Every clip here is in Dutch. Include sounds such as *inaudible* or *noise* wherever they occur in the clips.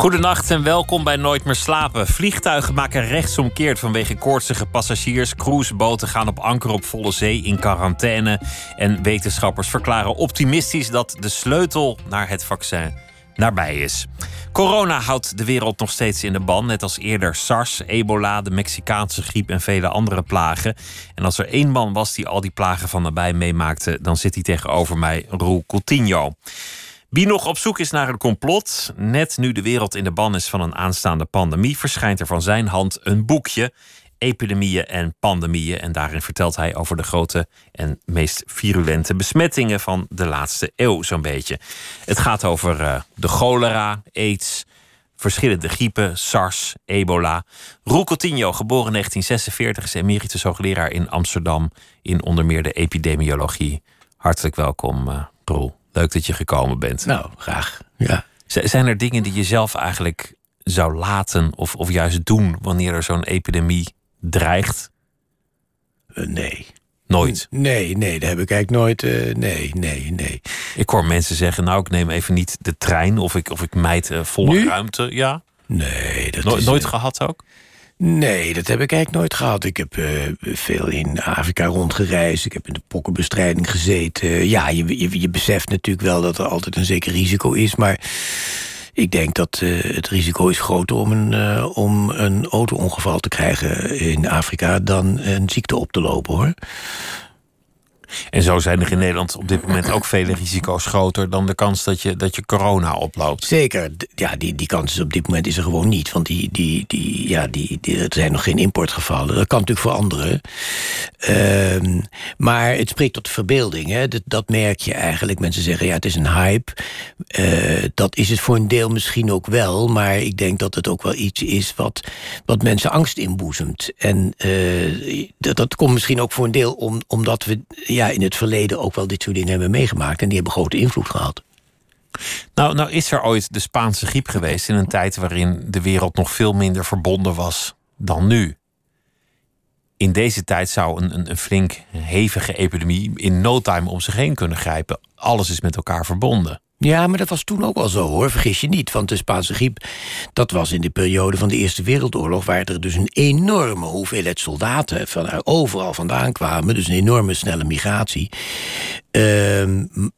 Goedenacht en welkom bij Nooit meer slapen. Vliegtuigen maken rechtsomkeerd vanwege koortsige passagiers. Cruiseboten gaan op anker op volle zee in quarantaine. En wetenschappers verklaren optimistisch dat de sleutel naar het vaccin nabij is. Corona houdt de wereld nog steeds in de ban, net als eerder SARS, ebola, de Mexicaanse griep en vele andere plagen. En als er één man was die al die plagen van nabij meemaakte, dan zit hij tegenover mij, Roel Coutinho. Wie nog op zoek is naar een complot, net nu de wereld in de ban is van een aanstaande pandemie, verschijnt er van zijn hand een boekje. Epidemieën en pandemieën. En daarin vertelt hij over de grote en meest virulente besmettingen van de laatste eeuw, zo'n beetje. Het gaat over uh, de cholera, aids, verschillende griepen, SARS, ebola. Roel Coutinho, geboren in 1946, is emeritus hoogleraar in Amsterdam in onder meer de epidemiologie. Hartelijk welkom, uh, Roel. Leuk dat je gekomen bent. Nou, graag. Ja. Zijn er dingen die je zelf eigenlijk zou laten of, of juist doen wanneer er zo'n epidemie dreigt? Uh, nee. Nooit? Nee, nee, dat heb ik eigenlijk nooit. Uh, nee, nee, nee. Ik hoor mensen zeggen, nou, ik neem even niet de trein of ik, of ik mijt uh, volle nu? ruimte. Ja. Nee, dat no is, nooit gehad ook? Nee, dat heb ik eigenlijk nooit gehad. Ik heb uh, veel in Afrika rondgereisd. Ik heb in de pokkenbestrijding gezeten. Ja, je, je, je, beseft natuurlijk wel dat er altijd een zeker risico is. Maar ik denk dat uh, het risico is groter om een, uh, om een auto-ongeval te krijgen in Afrika... dan een ziekte op te lopen, hoor. En zo zijn er in Nederland op dit moment ook vele risico's groter dan de kans dat je, dat je corona oploopt. Zeker. Ja, die, die kans is op dit moment is er gewoon niet. Want die, die, die, ja, die, die, er zijn nog geen importgevallen. Dat kan natuurlijk veranderen. Uh, maar het spreekt tot verbeelding. Hè. Dat, merk je eigenlijk. Mensen zeggen ja, het is een hype. Uh, dat is het voor een deel misschien ook wel. Maar ik denk dat het ook wel iets is wat, wat mensen angst inboezemt. En uh, dat, dat komt misschien ook voor een deel om, omdat we in het verleden ook wel dit soort dingen hebben meegemaakt. En die hebben grote invloed gehad. Nou, nou is er ooit de Spaanse griep geweest in een tijd waarin de wereld nog veel minder verbonden was dan nu. In deze tijd zou een, een, een flink hevige epidemie in no time om zich heen kunnen grijpen. Alles is met elkaar verbonden. Ja, maar dat was toen ook al zo hoor, vergis je niet. Want de Spaanse griep, dat was in de periode van de Eerste Wereldoorlog... waar er dus een enorme hoeveelheid soldaten van overal vandaan kwamen. Dus een enorme snelle migratie. Uh,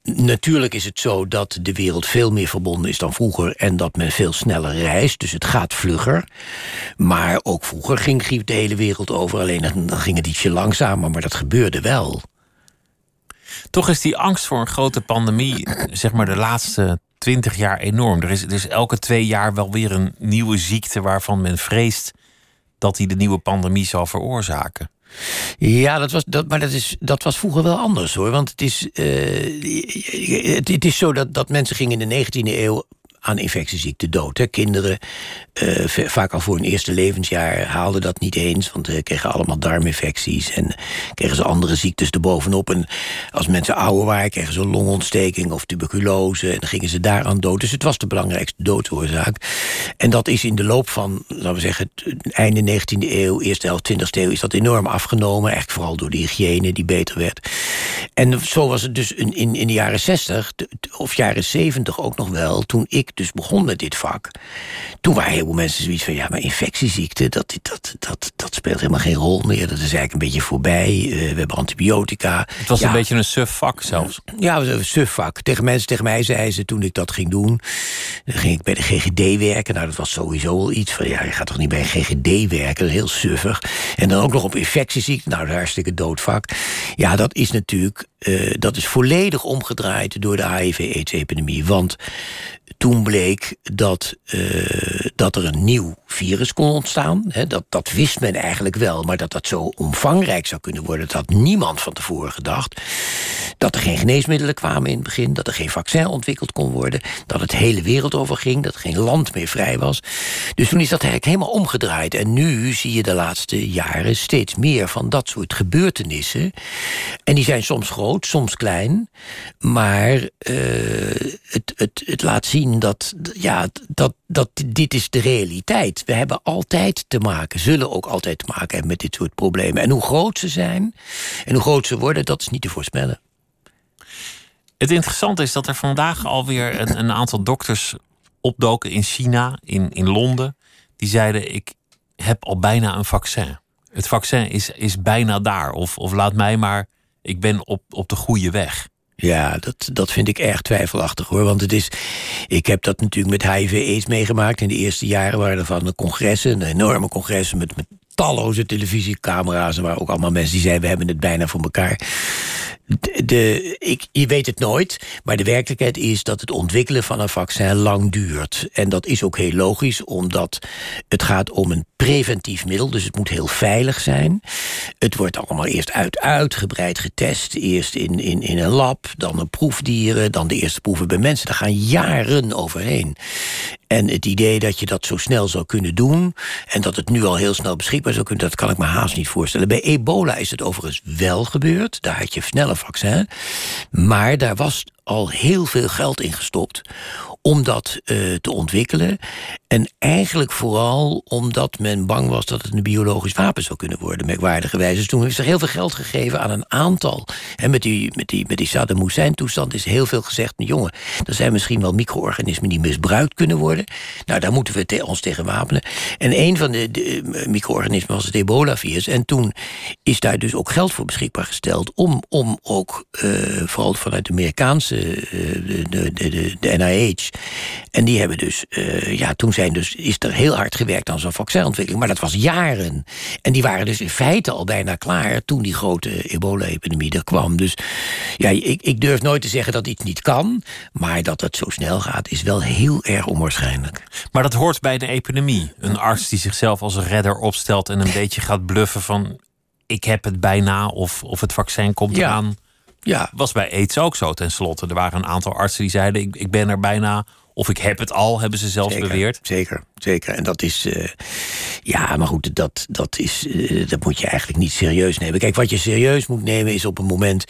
natuurlijk is het zo dat de wereld veel meer verbonden is dan vroeger... en dat men veel sneller reist, dus het gaat vlugger. Maar ook vroeger ging griep de hele wereld over. Alleen dan ging het ietsje langzamer, maar dat gebeurde wel. Toch is die angst voor een grote pandemie, zeg maar de laatste twintig jaar enorm. Er is, is elke twee jaar wel weer een nieuwe ziekte waarvan men vreest dat die de nieuwe pandemie zal veroorzaken. Ja, dat was, dat, maar dat, is, dat was vroeger wel anders hoor. Want het is, het, het, is zo dat, dat mensen gingen in de 19e eeuw aan infectieziekten dood. Kinderen, uh, vaak al voor hun eerste levensjaar, haalden dat niet eens... want ze kregen allemaal darminfecties en kregen ze andere ziektes erbovenop. En als mensen ouder waren, kregen ze longontsteking of tuberculose... en dan gingen ze daaraan dood. Dus het was de belangrijkste doodsoorzaak. En dat is in de loop van, laten we zeggen, het einde 19e eeuw... eerste helft 20e eeuw, is dat enorm afgenomen. Eigenlijk vooral door de hygiëne die beter werd. En zo was het dus in, in, in de jaren 60 of jaren 70 ook nog wel... toen ik dus begon met dit vak. Toen waren heel veel mensen zoiets van... ja, maar infectieziekte, dat, dat, dat, dat speelt helemaal geen rol meer. Dat is eigenlijk een beetje voorbij. Uh, we hebben antibiotica. Het was ja, een beetje een suf vak zelfs. Ja, een suf vak. Tegen mensen, tegen mij zeiden ze toen ik dat ging doen... dan ging ik bij de GGD werken. Nou, dat was sowieso al iets van... ja, je gaat toch niet bij een GGD werken? Dat is heel suffig. En dan ook nog op infectieziekte. Nou, dat is hartstikke doodvak. Ja, dat is natuurlijk... Uh, dat is volledig omgedraaid door de HIV-AIDS-epidemie. Want toen bleek dat, uh, dat er een nieuw virus kon ontstaan. Dat, dat wist men eigenlijk wel, maar dat dat zo omvangrijk zou kunnen worden... dat had niemand van tevoren gedacht. Dat er geen geneesmiddelen kwamen in het begin... dat er geen vaccin ontwikkeld kon worden... dat het hele wereld over ging, dat er geen land meer vrij was. Dus toen is dat eigenlijk helemaal omgedraaid. En nu zie je de laatste jaren steeds meer van dat soort gebeurtenissen. En die zijn soms groot, soms klein. Maar uh, het, het, het laat zien dat, ja, dat, dat dit is de realiteit. We hebben altijd te maken, zullen ook altijd te maken hebben met dit soort problemen. En hoe groot ze zijn en hoe groot ze worden, dat is niet te voorspellen. Het interessante is dat er vandaag alweer een, een aantal dokters opdoken in China, in, in Londen. Die zeiden: Ik heb al bijna een vaccin. Het vaccin is, is bijna daar. Of, of laat mij maar, ik ben op, op de goede weg. Ja, dat, dat vind ik erg twijfelachtig hoor. Want het is. Ik heb dat natuurlijk met HIV-AIDS meegemaakt. In de eerste jaren waren er van de congressen, een enorme congressen met, met talloze televisiecamera's. En waren ook allemaal mensen die zeiden: we hebben het bijna voor elkaar. De, ik, je weet het nooit, maar de werkelijkheid is dat het ontwikkelen van een vaccin lang duurt. En dat is ook heel logisch, omdat het gaat om een preventief middel, dus het moet heel veilig zijn. Het wordt allemaal eerst uit, uitgebreid getest. Eerst in, in, in een lab, dan een proefdieren, dan de eerste proeven bij mensen. Daar gaan jaren overheen. En het idee dat je dat zo snel zou kunnen doen... en dat het nu al heel snel beschikbaar zou kunnen... dat kan ik me haast niet voorstellen. Bij ebola is het overigens wel gebeurd. Daar had je snel een Maar daar was al heel veel geld in gestopt om dat uh, te ontwikkelen. En eigenlijk vooral omdat men bang was dat het een biologisch wapen zou kunnen worden, merkwaardigerwijs. Dus toen is er heel veel geld gegeven aan een aantal. En met die, met die, met die Saddam Hussein-toestand is heel veel gezegd: jongen, er zijn misschien wel micro-organismen die misbruikt kunnen worden. Nou, daar moeten we ons tegen wapenen. En een van de, de micro-organismen was het ebola-virus. En toen is daar dus ook geld voor beschikbaar gesteld om, om ook, uh, vooral vanuit de Amerikaanse, de, de, de NIH, en die hebben dus, uh, ja, toen zijn dus, is er heel hard gewerkt aan zo'n vaccinontwikkeling. Maar dat was jaren. En die waren dus in feite al bijna klaar toen die grote ebola-epidemie er kwam. Dus ja, ik, ik durf nooit te zeggen dat iets niet kan. Maar dat het zo snel gaat, is wel heel erg onwaarschijnlijk. Maar dat hoort bij de epidemie. Een arts die zichzelf als redder opstelt en een beetje gaat bluffen van ik heb het bijna of, of het vaccin komt ja. eraan. Ja. Was bij AIDS ook zo tenslotte. Er waren een aantal artsen die zeiden: ik, ik ben er bijna. Of ik heb het al, hebben ze zelfs zeker, beweerd. Zeker, zeker. En dat is. Uh, ja, maar goed, dat, dat, is, uh, dat moet je eigenlijk niet serieus nemen. Kijk, wat je serieus moet nemen is op een moment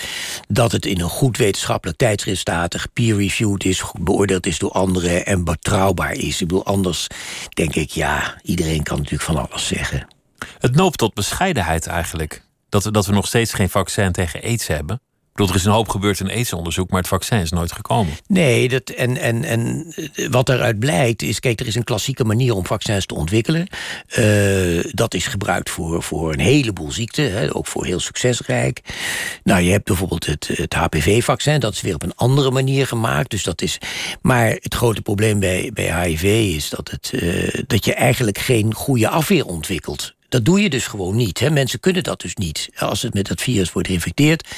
dat het in een goed wetenschappelijk tijdschrift staat, peer-reviewed is, beoordeeld is door anderen en betrouwbaar is. Ik bedoel, anders denk ik, ja, iedereen kan natuurlijk van alles zeggen. Het noopt tot bescheidenheid eigenlijk. Dat we, dat we nog steeds geen vaccin tegen aids hebben. Bedoel, er is een hoop gebeurd in aidsonderzoek, maar het vaccin is nooit gekomen. Nee, dat, en, en, en wat eruit blijkt is... kijk, er is een klassieke manier om vaccins te ontwikkelen. Uh, dat is gebruikt voor, voor een heleboel ziekten, hè, ook voor heel succesrijk. Nou, je hebt bijvoorbeeld het, het HPV-vaccin, dat is weer op een andere manier gemaakt. Dus dat is, maar het grote probleem bij, bij HIV is dat, het, uh, dat je eigenlijk geen goede afweer ontwikkelt. Dat doe je dus gewoon niet. Hè. Mensen kunnen dat dus niet. Als het met dat virus wordt geïnfecteerd,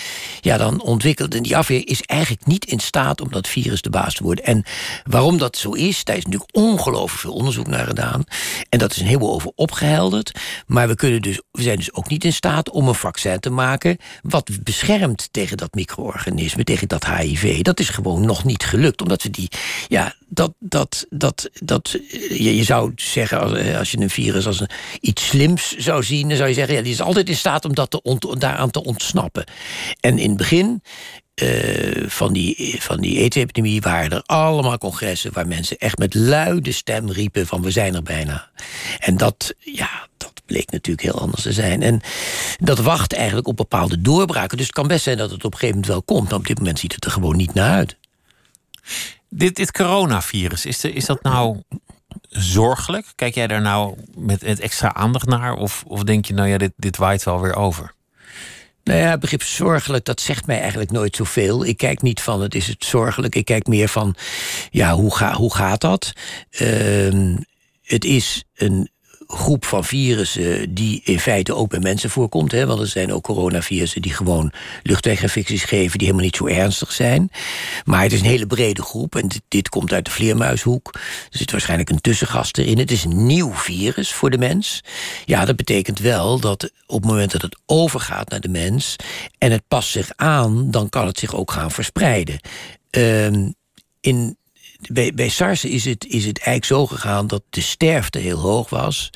ja, dan ontwikkelt en die afweer is eigenlijk niet in staat om dat virus de baas te worden. En waarom dat zo is, daar is natuurlijk ongelooflijk veel onderzoek naar gedaan. En dat is een heleboel over opgehelderd. Maar we, kunnen dus, we zijn dus ook niet in staat om een vaccin te maken wat beschermt tegen dat micro-organisme, tegen dat HIV. Dat is gewoon nog niet gelukt, omdat we die, ja, dat, dat, dat, dat je, je zou zeggen, als, als je een virus als een, iets slims zou zien, dan zou je zeggen, ja, die is altijd in staat om dat te daaraan te ontsnappen. En in het begin uh, van die, van die aids-epidemie waren er allemaal congressen waar mensen echt met luide stem riepen van we zijn er bijna. En dat, ja, dat bleek natuurlijk heel anders te zijn. En dat wacht eigenlijk op bepaalde doorbraken. Dus het kan best zijn dat het op een gegeven moment wel komt, maar op dit moment ziet het er gewoon niet naar uit. Dit, dit coronavirus, is, is dat nou zorgelijk? Kijk jij daar nou met, extra aandacht naar? Of, of denk je, nou ja, dit, dit waait wel weer over? Nou ja, het begrip zorgelijk, dat zegt mij eigenlijk nooit zoveel. Ik kijk niet van, het is het zorgelijk. Ik kijk meer van, ja, hoe, ga, hoe gaat dat? Uh, het is een groep van virussen die in feite ook bij mensen voorkomt. Hè, want er zijn ook coronavirussen die gewoon luchtweginfecties geven... die helemaal niet zo ernstig zijn. Maar het is een hele brede groep en dit, komt uit de vleermuishoek. Er zit waarschijnlijk een tussengast erin. Het is een nieuw virus voor de mens. Ja, dat betekent wel dat op het moment dat het overgaat naar de mens... en het past zich aan, dan kan het zich ook gaan verspreiden. Ehm, in bij, bij SARS is het, is het eigenlijk zo gegaan dat de sterfte heel hoog was.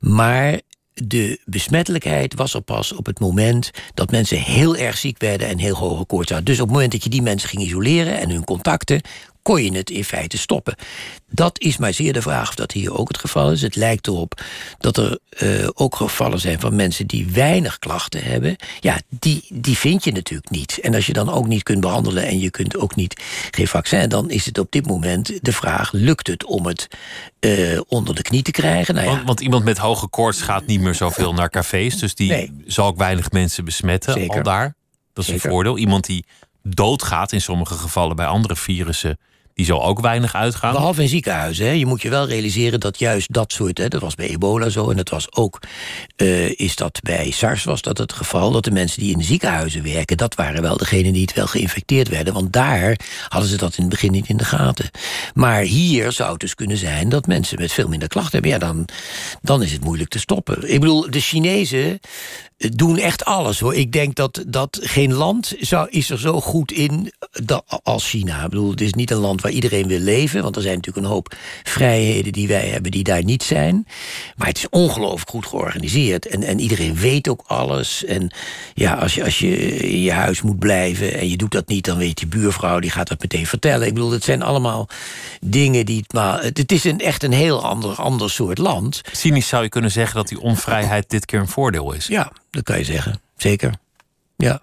Maar de besmettelijkheid was er pas op het moment dat mensen heel erg ziek werden en heel hoge koorts hadden. Dus op het moment dat je die mensen ging isoleren en hun contacten, kon je het in feite stoppen. Dat is maar zeer de vraag of dat hier ook het geval is. Het lijkt erop dat er uh, ook gevallen zijn van mensen die weinig klachten hebben. Ja, die, die vind je natuurlijk niet. En als je dan ook niet kunt behandelen en je kunt ook niet geen vaccin, dan is het op dit moment de vraag: lukt het om het uh, onder de knie te krijgen? Nou ja. want, want, iemand met hoge koorts gaat niet meer zoveel naar cafés, dus die nee. zal ook weinig mensen besmetten Zeker. al daar. Dat is Zeker. een voordeel. Iemand die doodgaat in sommige gevallen bij andere virussen die zal ook weinig uitgaan. Behalve in ziekenhuizen. Hè. Je moet je wel realiseren dat juist dat soort... Hè, dat was bij ebola zo en dat was ook... Uh, is dat bij SARS was dat het geval... dat de mensen die in ziekenhuizen werken... dat waren wel degenen die het wel geïnfecteerd werden. Want daar hadden ze dat in het begin niet in de gaten. Maar hier zou het dus kunnen zijn... dat mensen met veel minder klachten hebben. Ja, dan, dan is het moeilijk te stoppen. Ik bedoel, de Chinezen doen echt alles hoor. Ik denk dat, dat geen land zou, is er zo goed in dat, als China. Ik bedoel, het is niet een land waar iedereen wil leven. Want er zijn natuurlijk een hoop vrijheden die wij hebben die daar niet zijn. Maar het is ongelooflijk goed georganiseerd. En, en iedereen weet ook alles. En ja, als je, als je in je huis moet blijven en je doet dat niet, dan weet die buurvrouw, die gaat dat meteen vertellen. Ik bedoel, het zijn allemaal dingen die. Maar het is een, echt een heel ander, ander soort land. Cynisch zou je kunnen zeggen dat die onvrijheid dit keer een voordeel is. Ja, dat kan je zeggen. Zeker. Ja.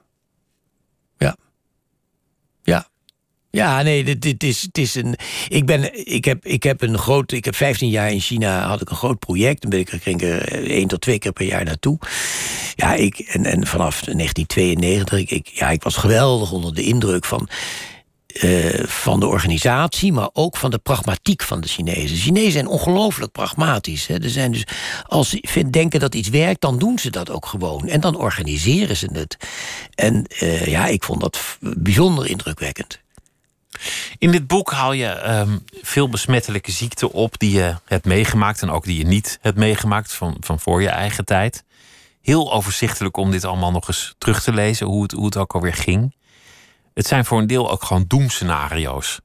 Ja. Ja. Ja, nee, dit, dit is, het is een. Ik, ben, ik, heb, ik heb een groot. Ik heb 15 jaar in China had ik een groot project. Dan ben ik, ging er één tot twee keer per jaar naartoe. Ja, ik, en, en vanaf 1992. Ik, ja, ik was geweldig onder de indruk van. Uh, van de organisatie, maar ook van de pragmatiek van de Chinezen. Chinezen zijn ongelooflijk pragmatisch. Hè. Er zijn dus, als ze denken dat iets werkt, dan doen ze dat ook gewoon. En dan organiseren ze het. En uh, ja, ik vond dat bijzonder indrukwekkend. In dit boek haal je um, veel besmettelijke ziekten op die je hebt meegemaakt en ook die je niet hebt meegemaakt van, van voor je eigen tijd. Heel overzichtelijk om dit allemaal nog eens terug te lezen, hoe het, hoe het ook alweer ging. Het zijn voor een deel ook gewoon doemscenario's.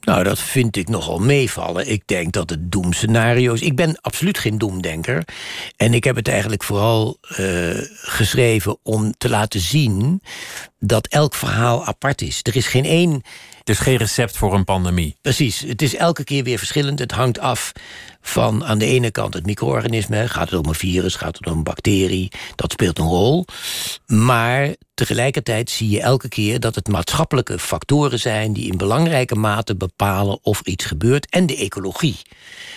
Nou, dat vind ik nogal meevallen. Ik denk dat het doemscenario's. Ik ben absoluut geen doemdenker. En ik heb het eigenlijk vooral uh, geschreven om te laten zien dat elk verhaal apart is. Er is geen één. Er is geen recept voor een pandemie. Precies. Het is elke keer weer verschillend. Het hangt af van aan de ene kant het micro-organisme. Gaat het om een virus, gaat het om een bacterie? Dat speelt een rol. Maar tegelijkertijd zie je elke keer dat het maatschappelijke factoren zijn die in belangrijke mate bepalen of iets gebeurt en de ecologie.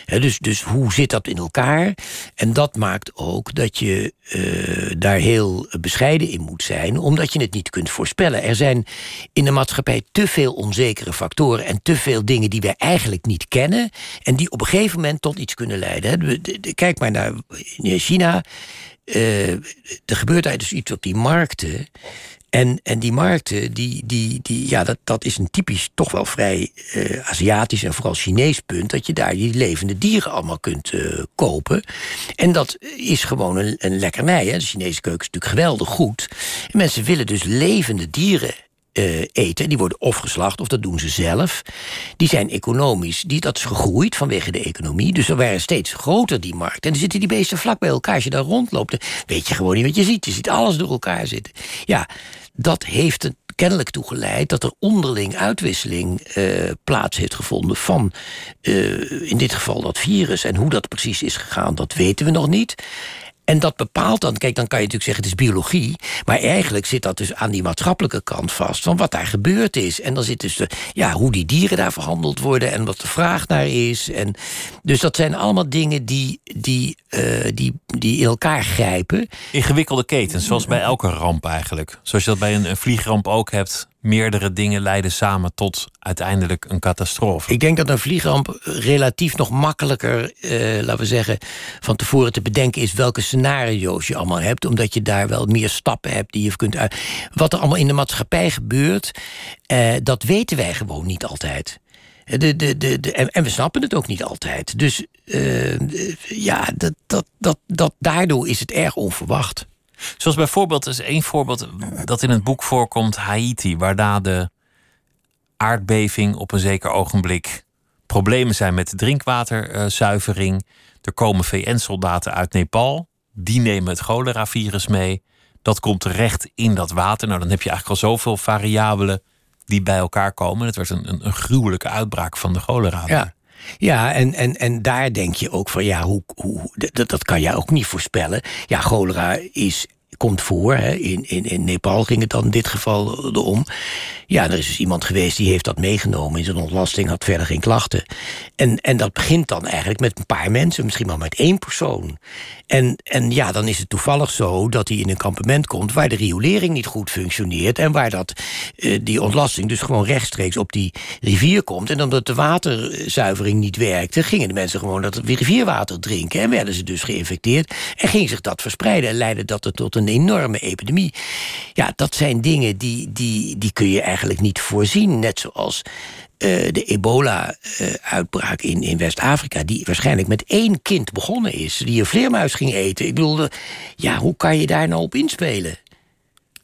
Dus, dus hoe zit dat in elkaar? En dat maakt ook dat je uh, daar heel bescheiden in moet zijn, omdat je het niet kunt voorspellen. Er zijn in de maatschappij te veel onzekere factoren en te veel dingen die wij eigenlijk niet kennen en die op een gegeven moment tot iets kunnen leiden. Kijk maar naar China. Uh, er gebeurt eigenlijk dus iets op die markten. En, en die markten, die, die, die, ja, dat, dat is een typisch, toch wel vrij uh, Aziatisch en vooral Chinees punt. Dat je daar die levende dieren allemaal kunt uh, kopen. En dat is gewoon een, een lekkernij. Hè? De Chinese keuken is natuurlijk geweldig goed. En mensen willen dus levende dieren uh, eten. Die worden of geslacht, of dat doen ze zelf. Die zijn economisch. Die, dat is gegroeid vanwege de economie. Dus er waren steeds groter die markt. En dan zitten die beesten vlak bij elkaar. Als je daar rondloopt, weet je gewoon niet wat je ziet. Je ziet alles door elkaar zitten. Ja, dat heeft er kennelijk toe geleid dat er onderling uitwisseling uh, plaats heeft gevonden van uh, in dit geval dat virus. En hoe dat precies is gegaan, dat weten we nog niet. En dat bepaalt dan, kijk, dan kan je natuurlijk zeggen het is biologie. Maar eigenlijk zit dat dus aan die maatschappelijke kant vast van wat daar gebeurd is. En dan zit dus de, ja, hoe die dieren daar verhandeld worden en wat de vraag naar is. En, dus dat zijn allemaal dingen die, die, uh, die, die in elkaar grijpen. Ingewikkelde ketens, zoals bij elke ramp eigenlijk. Zoals je dat bij een vliegramp ook hebt meerdere dingen leiden samen tot uiteindelijk een catastrofe. Ik denk dat een vliegramp relatief nog makkelijker, eh, laten we zeggen, van tevoren te bedenken is welke scenario's je allemaal hebt, omdat je daar wel meer stappen hebt die je kunt uit. Wat er allemaal in de maatschappij gebeurt, eh, dat weten wij gewoon niet altijd. De, de, de, de, en, we snappen het ook niet altijd. Dus eh, ja, dat, dat, dat, dat, daardoor is het erg onverwacht. Zoals bijvoorbeeld, is één voorbeeld dat in het boek voorkomt, Haiti, waar na de aardbeving op een zeker ogenblik problemen zijn met drinkwaterzuivering. Er komen VN-soldaten uit Nepal, die nemen het cholera-virus mee. Dat komt terecht in dat water. Nou, dan heb je eigenlijk al zoveel variabelen die bij elkaar komen. Het werd een, een, een gruwelijke uitbraak van de cholera. Ja. Ja, en, en, en daar denk je ook van, ja, hoe, hoe, dat, dat kan je ook niet voorspellen. Ja, cholera is komt voor. In, in, in Nepal ging het dan in dit geval om. Ja, er is dus iemand geweest die heeft dat meegenomen in zijn ontlasting, had verder geen klachten. En, en dat begint dan eigenlijk met een paar mensen, misschien wel met één persoon. En, en ja, dan is het toevallig zo dat hij in een kampement komt waar de riolering niet goed functioneert en waar dat, eh, die ontlasting dus gewoon rechtstreeks op die rivier komt. En omdat de waterzuivering niet werkte, gingen de mensen gewoon dat rivierwater drinken en werden ze dus geïnfecteerd en ging zich dat verspreiden en leidde dat er tot een enorme epidemie. Ja, dat zijn dingen die, die, die kun je eigenlijk niet voorzien. Net zoals uh, de ebola-uitbraak in, in West-Afrika... die waarschijnlijk met één kind begonnen is... die een vleermuis ging eten. Ik bedoel, ja, hoe kan je daar nou op inspelen?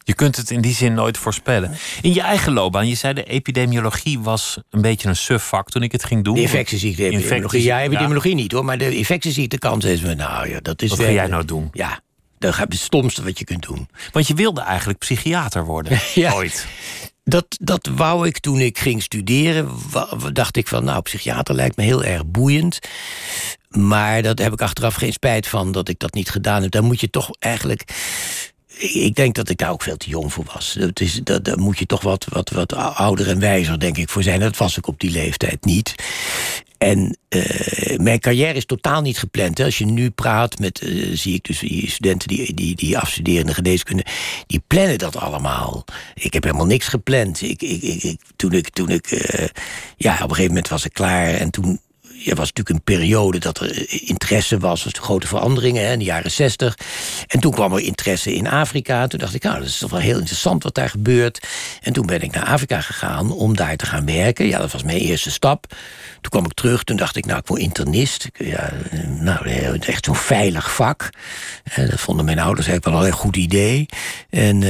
Je kunt het in die zin nooit voorspellen. In je eigen loopbaan, je zei de epidemiologie was een beetje een suf vak toen ik het ging doen. De infectieziekte, epidemiologie. Ja, epidemiologie niet hoor, maar de infectieziektekant is... Nou ja, dat is Wat ga jij nou doen? Ja, dat is het stomste wat je kunt doen. Want je wilde eigenlijk psychiater worden, *laughs* ja. ooit. Dat, dat wou ik toen ik ging studeren. Dacht ik van, nou, psychiater lijkt me heel erg boeiend. Maar dat heb ik achteraf geen spijt van dat ik dat niet gedaan heb. Dan moet je toch eigenlijk ik denk dat ik daar ook veel te jong voor was. Dat is, dat, daar moet je toch wat, wat, wat ouder en wijzer, denk ik, voor zijn. Dat was ik op die leeftijd niet. En uh, mijn carrière is totaal niet gepland. Hè. Als je nu praat met, uh, zie ik dus die studenten die, die, die afstuderen de geneeskunde, die plannen dat allemaal. Ik heb helemaal niks gepland. Ik, ik, ik, toen ik, toen ik uh, ja, op een gegeven moment was ik klaar en toen er was natuurlijk een periode dat er interesse was, was grote veranderingen hè, in de jaren zestig. En toen kwam er interesse in Afrika. Toen dacht ik, nou, dat is toch wel heel interessant wat daar gebeurt. En toen ben ik naar Afrika gegaan om daar te gaan werken. Ja, dat was mijn eerste stap. Toen kwam ik terug, toen dacht ik, nou, ik word internist. Ja, nou, echt zo'n veilig vak. Dat vonden mijn ouders eigenlijk wel een heel goed idee. En...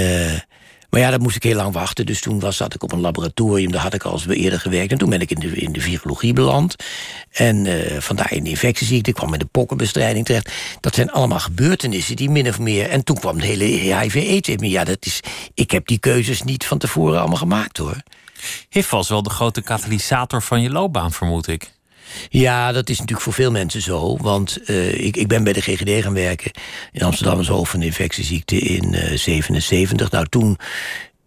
maar ja, dat moest ik heel lang wachten. Dus toen was, zat ik op een laboratorium, daar had ik al eens eerder gewerkt. En toen ben ik in de, in de virologie beland. En uh, vandaar in de infectieziekte, ik kwam in de pokkenbestrijding terecht. Dat zijn allemaal gebeurtenissen die min of meer... En toen kwam de hele HIV-AIDS Ja, dat is, ik heb die keuzes niet van tevoren allemaal gemaakt, hoor. HIV was wel de grote katalysator van je loopbaan, vermoed ik. Ja, dat is natuurlijk voor veel mensen zo. Want uh, ik, ik ben bij de GGD gaan werken in Amsterdam als hoofd van de infectieziekte in uh, 77. Nou, toen,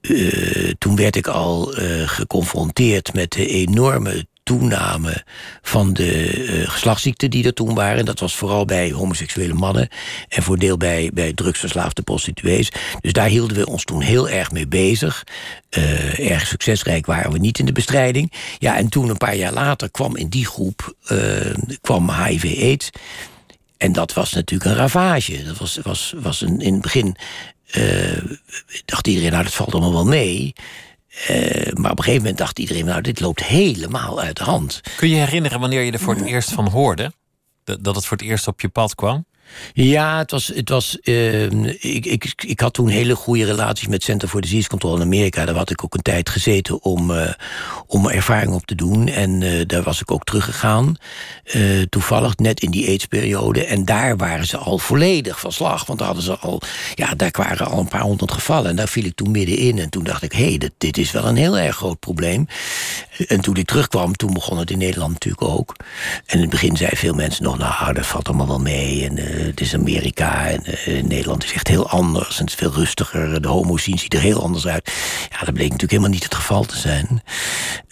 uh, toen werd ik al geconfronteerd met de enorme toename van de uh, geslachtsziekten die er toen waren. Dat was vooral bij homoseksuele mannen en voor deel bij, bij drugsverslaafde prostituees. Dus daar hielden we ons toen heel erg mee bezig. Uh, erg succesrijk waren we niet in de bestrijding. Ja, en toen een paar jaar later kwam in die groep uh, kwam HIV-AIDS. En dat was natuurlijk een ravage. Dat was, was, was een, in het begin dacht iedereen, nou dat valt allemaal wel mee. Uh, maar op een gegeven moment dacht iedereen, nou, dit loopt helemaal uit de hand. Kun je herinneren wanneer je er voor het eerst van hoorde? Dat het voor het eerst op je pad kwam? Ja, het was. Het was uh, ik, ik, ik had toen hele goede relaties met Center for Disease Control in Amerika. Daar had ik ook een tijd gezeten om, uh, om ervaring op te doen. En uh, daar was ik ook teruggegaan. toevallig net in die AIDS-periode. En daar waren ze al volledig van slag. Want daar hadden ze al. Ja, daar waren al een paar honderd gevallen. En daar viel ik toen middenin. En toen dacht ik: hé, hey, dit, dit is wel een heel erg groot probleem. En toen ik terugkwam, toen begon het in Nederland natuurlijk ook. En in het begin zeiden veel mensen nog: nou, dat valt allemaal wel mee. En het is Amerika en uh, Nederland is echt heel anders. En het is veel rustiger. De homo ziet er heel anders uit. Ja, dat bleek natuurlijk helemaal niet het geval te zijn.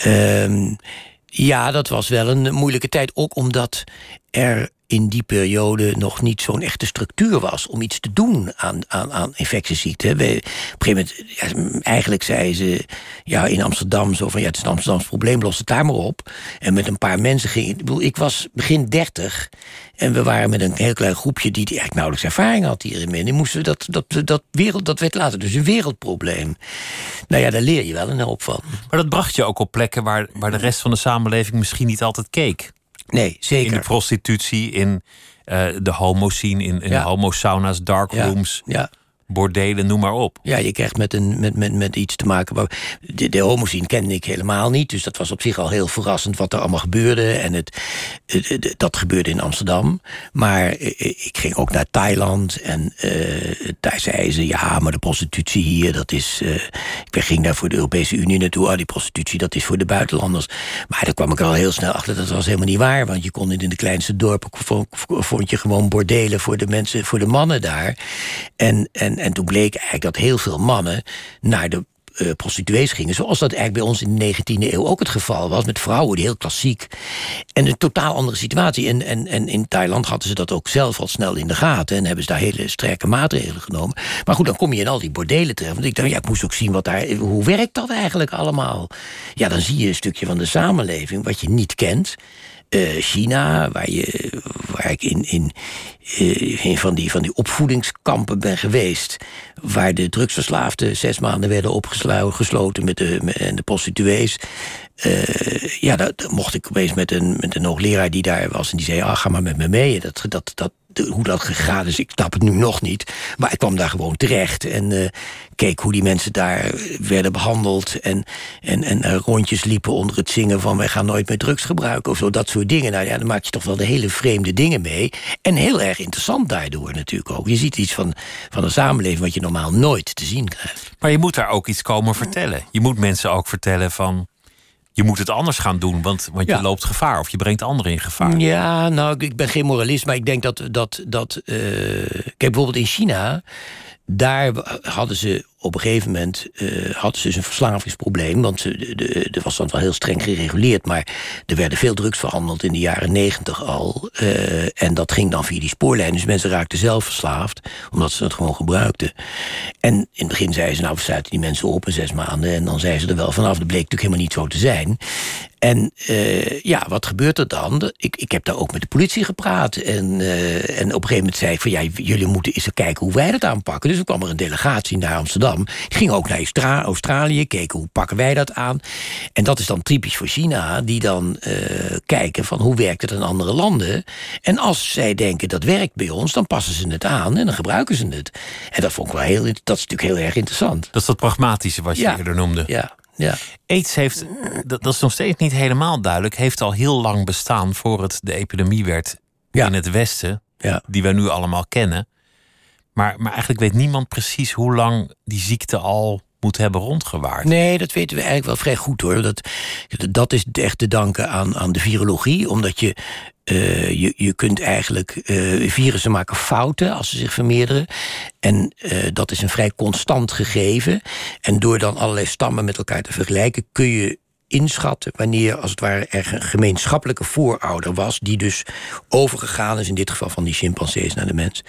Uh, ja, dat was wel een moeilijke tijd. Ook omdat er in die periode nog niet zo'n echte structuur was om iets te doen aan, aan, aan infectieziekten. We, op een gegeven moment, eigenlijk zei ze ja, in Amsterdam zo van ja, het is een Amsterdams probleem, los het daar maar op. En met een paar mensen ging ik. bedoel, Ik was begin dertig en we waren met een heel klein groepje die, die eigenlijk nauwelijks ervaring had hierin. En die moesten dat, dat, dat, wereld, dat werd later dus een wereldprobleem. Nou ja, daar leer je wel een hoop van. Maar dat bracht je ook op plekken waar, waar de rest van de samenleving misschien niet altijd keek. Nee, zeker. In de prostitutie, in uh, de homo-scene, in, in ja. homo-sauna's, darkrooms. Ja. ja bordelen, noem maar op. Ja, je krijgt met, een, met, met, met iets te maken. De, de kende ik helemaal niet. Dus dat was op zich al heel verrassend wat er allemaal gebeurde. En het, dat gebeurde in Amsterdam. Maar eh, ik ging ook naar Thailand. En daar zeiden ze, ja, maar de prostitutie hier, dat is... Ik ging daar voor de Europese Unie naartoe. Oh, die prostitutie, dat is voor de buitenlanders. Maar daar kwam ik al heel snel achter, dat was helemaal niet waar. Want je kon in de kleinste dorpen, vond je gewoon bordelen voor de mensen, voor de mannen daar. En, en, en toen bleek eigenlijk dat heel veel mannen naar de uh, prostituees gingen. Zoals dat eigenlijk bij ons in de 19e eeuw ook het geval was. Met vrouwen, die heel klassiek. En een totaal andere situatie. En, en, en in Thailand hadden ze dat ook zelf al snel in de gaten. En hebben ze daar hele sterke maatregelen genomen. Maar goed, dan kom je in al die bordelen terecht. Want ik dacht, ja, ik moest ook zien wat daar. Hoe werkt dat eigenlijk allemaal? Ja, dan zie je een stukje van de samenleving wat je niet kent. Uh, China, waar, je, waar ik in, in, uh, in van, die, van die opvoedingskampen ben geweest. Waar de drugsverslaafden zes maanden werden opgesloten met de, met, en de prostituees. Uh, ja, daar, mocht ik opeens met een, met een hoogleraar die daar was. En die zei, ah, ga maar met me mee. Dat, dat, dat, hoe dat gegaan is, ik snap het nu nog niet. Maar ik kwam daar gewoon terecht en uh, keek hoe die mensen daar werden behandeld. En, en, en uh, rondjes liepen onder het zingen van wij gaan nooit meer drugs gebruiken of zo. Dat soort dingen. Nou ja, dan maak je toch wel de hele vreemde dingen mee. En heel erg interessant daardoor natuurlijk ook. Je ziet iets van, van een samenleving wat je normaal nooit te zien krijgt. Maar je moet daar ook iets komen vertellen. Je moet mensen ook vertellen van je moet het anders gaan doen, want, want je loopt gevaar of je brengt anderen in gevaar. Ja, nou, ik ben geen moralist, maar ik denk dat. dat, dat uh, kijk, bijvoorbeeld in China, daar hadden ze op een gegeven moment uh, hadden ze dus een verslavingsprobleem. Want er was dan wel heel streng gereguleerd. Maar er werden veel drugs verhandeld in de jaren negentig al. Uh, en dat ging dan via die spoorlijn. Dus mensen raakten zelf verslaafd. Omdat ze het gewoon gebruikten. En in het begin zeiden ze, nou we sluiten die mensen op in zes maanden. En dan zeiden ze er wel vanaf. Dat bleek natuurlijk helemaal niet zo te zijn. En ja, wat gebeurt er dan? Ik, ik heb daar ook met de politie gepraat. En, en op een gegeven moment zei ik van... ja, jullie moeten eens kijken hoe wij dat aanpakken. Dus er kwam er een delegatie naar Amsterdam. Ging ook naar Australië, keken hoe pakken wij dat aan. En dat is dan typisch voor China. Die dan uh, kijken van hoe werkt het in andere landen. En als zij denken dat werkt bij ons... dan passen ze het aan en dan gebruiken ze het. En dat vond ik wel heel... dat is natuurlijk heel erg interessant. Dat is dat pragmatische wat je ja, eerder noemde. Ja, ja. AIDS heeft, dat, is nog steeds niet helemaal duidelijk, heeft al heel lang bestaan voor het de epidemie werd in het Westen, ja. die we nu allemaal kennen. Maar, maar eigenlijk weet niemand precies hoe lang die ziekte al moet hebben rondgewaard. Nee, dat weten we eigenlijk wel vrij goed hoor. Dat, dat is echt te danken aan, aan de virologie, omdat je uh, je, je kunt eigenlijk uh, virussen maken fouten als ze zich vermeerderen. En uh, dat is een vrij constant gegeven. En door dan allerlei stammen met elkaar te vergelijken, kun je inschatten wanneer als het ware er een gemeenschappelijke voorouder was, die dus overgegaan is, in dit geval van die chimpansees naar de mens.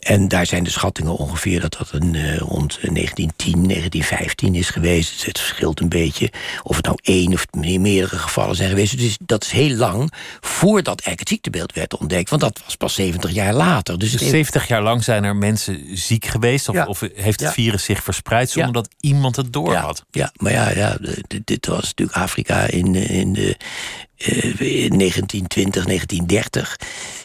En daar zijn de schattingen ongeveer dat dat een, uh, rond 1910, 1915 is geweest. Het verschilt een beetje of het nou één of meerdere gevallen zijn geweest. Dus dat is heel lang voordat eigenlijk het ziektebeeld werd ontdekt. Want dat was pas 70 jaar later. Dus, dus 70 jaar lang zijn er mensen ziek geweest? Of, of heeft het virus zich verspreid zonder dat iemand het door had? Ja, maar ja, ja dit was natuurlijk Afrika in, in de 1920, 1930.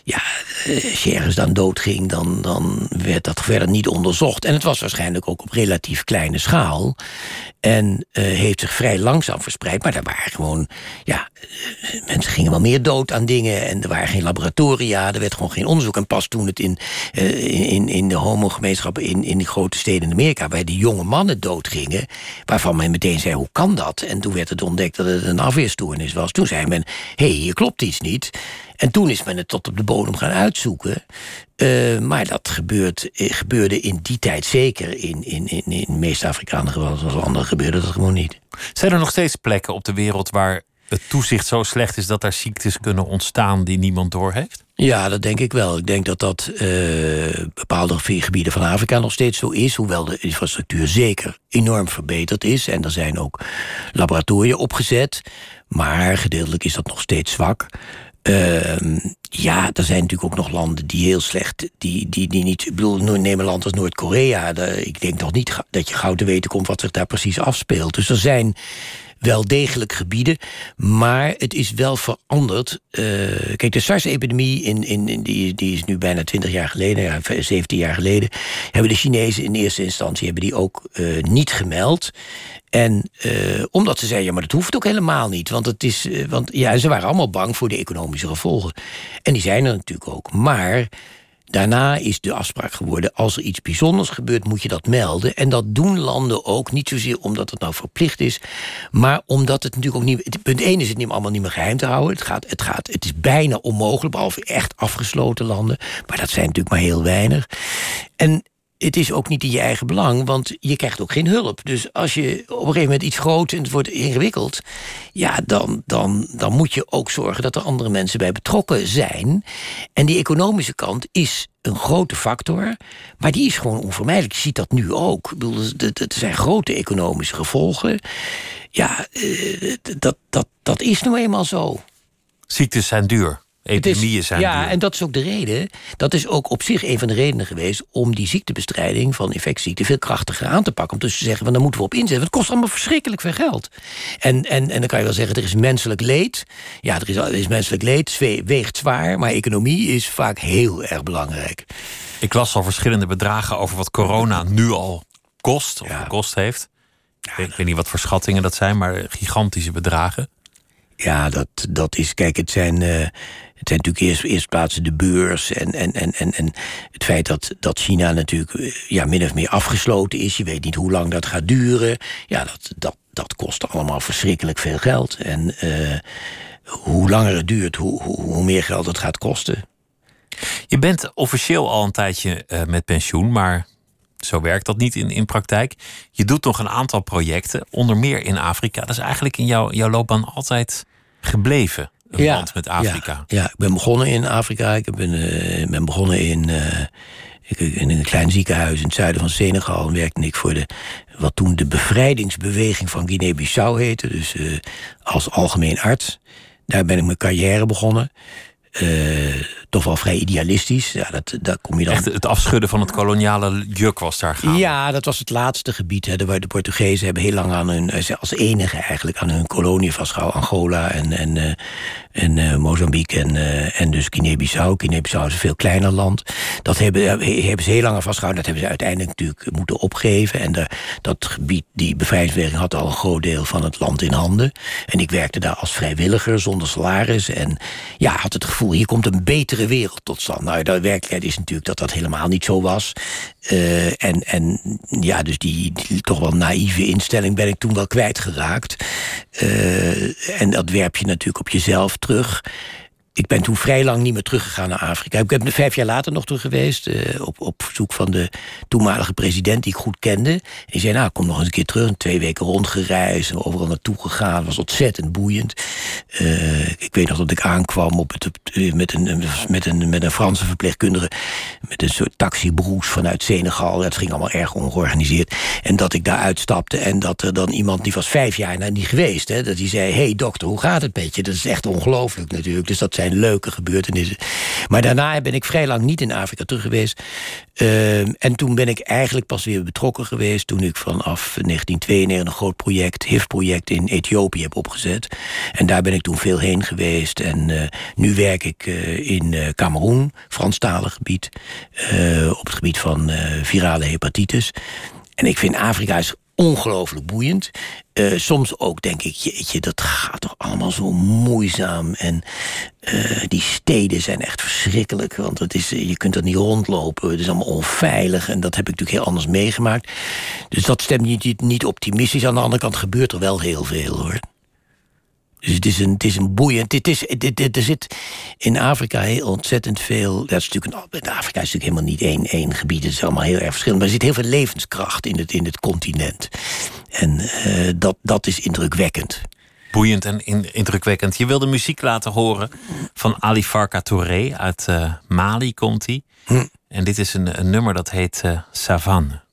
Ja, uh, als je ergens dan doodging, dan, dan werd dat verder niet onderzocht. En het was waarschijnlijk ook op relatief kleine schaal. En uh, heeft zich vrij langzaam verspreid. Maar er waren gewoon, ja, mensen gingen wel meer dood aan dingen. En er waren geen laboratoria, er werd gewoon geen onderzoek. En pas toen het in, in, in de homogemeenschappen in, in de grote steden in Amerika... bij de jonge mannen doodgingen, waarvan men meteen zei, hoe kan dat? En toen werd het ontdekt dat het een afweerstoornis was. Toen zei men, hé, hey, hier klopt iets niet. En toen is men het tot op de bodem gaan uitzoeken. Uh, maar dat gebeurt, gebeurde in die tijd zeker. In, in, in, in de meeste zoals andere gebeurde dat gewoon niet. Zijn er nog steeds plekken op de wereld waar het toezicht zo slecht is dat er ziektes kunnen ontstaan die niemand doorheeft? Ja, dat denk ik wel. Ik denk dat dat uh, bepaalde gebieden van Afrika nog steeds zo is. Hoewel de infrastructuur zeker enorm verbeterd is. En er zijn ook laboratoria opgezet. Maar gedeeltelijk is dat nog steeds zwak. Uh, ja, er zijn natuurlijk ook nog landen die heel slecht, die, die, die niet. Ik bedoel, neem een land als Noord-Korea. Ik denk nog niet dat je gauw te weten komt wat zich daar precies afspeelt. Dus er zijn wel degelijk gebieden. Maar het is wel veranderd. Uh, kijk, de SARS-epidemie, in, in, die, die is nu bijna 20 jaar geleden, ja, 17 jaar geleden. Hebben de Chinezen in eerste instantie hebben die ook uh, niet gemeld. En uh, omdat ze zeiden, ja, maar dat hoeft ook helemaal niet. Want, het is, want ja, ze waren allemaal bang voor de economische gevolgen. En die zijn er natuurlijk ook. Maar Daarna is de afspraak geworden: als er iets bijzonders gebeurt, moet je dat melden. En dat doen landen ook, niet zozeer omdat het nou verplicht is, maar omdat het natuurlijk ook niet. Punt 1 is het niet, allemaal niet meer geheim te houden. Het, gaat, het, gaat, het is bijna onmogelijk, behalve echt afgesloten landen. Maar dat zijn natuurlijk maar heel weinig. En het is ook niet in je eigen belang, want je krijgt ook geen hulp. Dus als je op een gegeven moment iets groot en het wordt ingewikkeld, ja, dan, dan, dan moet je ook zorgen dat er andere mensen bij betrokken zijn. En die economische kant is een grote factor, maar die is gewoon onvermijdelijk. Je ziet dat nu ook. Ik bedoel, er zijn grote economische gevolgen. Ja, eh, dat, dat, dat is nou eenmaal zo. Ziektes zijn duur. Epidemieën zijn Ja, en dat is ook de reden. Dat is ook op zich een van de redenen geweest om die ziektebestrijding van infectieziekten veel krachtiger aan te pakken. Om dus te zeggen, van, daar moeten we op inzetten. Het kost allemaal verschrikkelijk veel geld. En, en, en dan kan je wel zeggen, er is menselijk leed. Ja, er is, er is menselijk leed, weegt zwaar. Maar economie is vaak heel erg belangrijk. Ik las al verschillende bedragen over wat corona nu al kost, of gekost heeft. ik, weet, ik weet niet wat voor schattingen dat zijn, maar gigantische bedragen. Ja, dat, dat is, kijk, het zijn, uh, het zijn natuurlijk eerst, eerst plaatsen de beurs en, en, en, en, en het feit dat, dat China natuurlijk eh, ja, min of meer afgesloten is. Je weet niet hoe lang dat gaat duren. Ja, dat, dat, dat kost allemaal verschrikkelijk veel geld. En uh, hoe langer het duurt, hoe, hoe, meer geld het gaat kosten. Je bent officieel al een tijdje uh, met pensioen, maar zo werkt dat niet in, in praktijk. Je doet nog een aantal projecten, onder meer in Afrika. Dat is eigenlijk in jouw, jouw loopbaan altijd gebleven. Een ja, band met Afrika. Ja, ja, ik ben begonnen in Afrika. Ik ben, uh, ben begonnen in, uh, in een klein ziekenhuis in het zuiden van Senegal. En werkte ik voor de, wat toen de bevrijdingsbeweging van Guinea-Bissau heette. Dus uh, als algemeen arts. Daar ben ik mijn carrière begonnen. Toch wel vrij idealistisch. Ja, dat, daar kom je dan... Echt het afschudden van het koloniale juk was daar gaan. Ja, dat was het laatste gebied. Hè, waar de Portugezen hebben heel lang aan hun, eh, als enige eigenlijk, aan hun kolonie vastgehouden. Angola en, en, uh, en uh, Mozambique en, uh, en dus Guinea-Bissau. Guinea-Bissau is een veel kleiner land. Dat hebben, hebben ze heel lang aan vastgehouden. Dat hebben ze uiteindelijk natuurlijk moeten opgeven. En de, dat gebied, die bevrijdingsbeweging had al een groot deel van het land in handen. En ik werkte daar als vrijwilliger zonder salaris. En ja, had het gevoel, hier komt een betere wereld tot stand. Nou, de werkelijkheid is natuurlijk dat dat helemaal niet zo was. Uh, en, en ja, dus die, die, toch wel naïeve instelling ben ik toen wel kwijtgeraakt. Uh, en dat werp je natuurlijk op jezelf terug ik ben toen vrij lang niet meer teruggegaan naar Afrika. Ik ben vijf jaar later nog terug geweest. Uh, op, op verzoek van de toenmalige president die ik goed kende. En die zei, nou, kom nog eens een keer terug. Twee weken rondgereisd. Overal naartoe gegaan. Was ontzettend boeiend. Uh, ik weet nog dat ik aankwam op het, met, een, met, een, met een Franse verpleegkundige. Met een soort taxibroes vanuit Senegal. Dat ging allemaal erg ongeorganiseerd. En dat ik daar uitstapte. En dat er dan iemand, die was vijf jaar niet geweest. Hè, dat die zei, hey dokter, hoe gaat het met je? Dat is echt ongelooflijk natuurlijk. Dus dat leuke gebeurtenissen. Maar daarna ben ik vrij lang niet in Afrika terug geweest. Uh, en toen ben ik eigenlijk pas weer betrokken geweest... toen ik vanaf 1992 een groot project, HIV-project in Ethiopië heb opgezet. En daar ben ik toen veel heen geweest. En uh, nu werk ik uh, in Cameroen, Franstalig gebied... op het gebied van virale hepatitis. En ik vind Afrika is ongelooflijk boeiend. Uh, soms ook denk ik, jeetje, dat gaat toch allemaal zo moeizaam. En uh, die steden zijn echt verschrikkelijk. Want het is, je kunt er niet rondlopen. Het is allemaal onveilig. En dat heb ik natuurlijk heel anders meegemaakt. Dus dat stemt niet, niet optimistisch. Aan de andere kant gebeurt er wel heel veel hoor. Dus het is een, het is een boeiend. Het is, er zit in Afrika heel ontzettend veel. Dat is natuurlijk een, Afrika is natuurlijk helemaal niet één, één gebied. Het is allemaal heel erg verschillend. Maar er zit heel veel levenskracht in het, in het continent. En uh, dat, dat is indrukwekkend. boeiend en indrukwekkend. Je wilde muziek laten horen van Ali Farka Touré. Uit uh, Mali komt hij. Hm. En dit is een, een nummer dat heet uh, Savanne.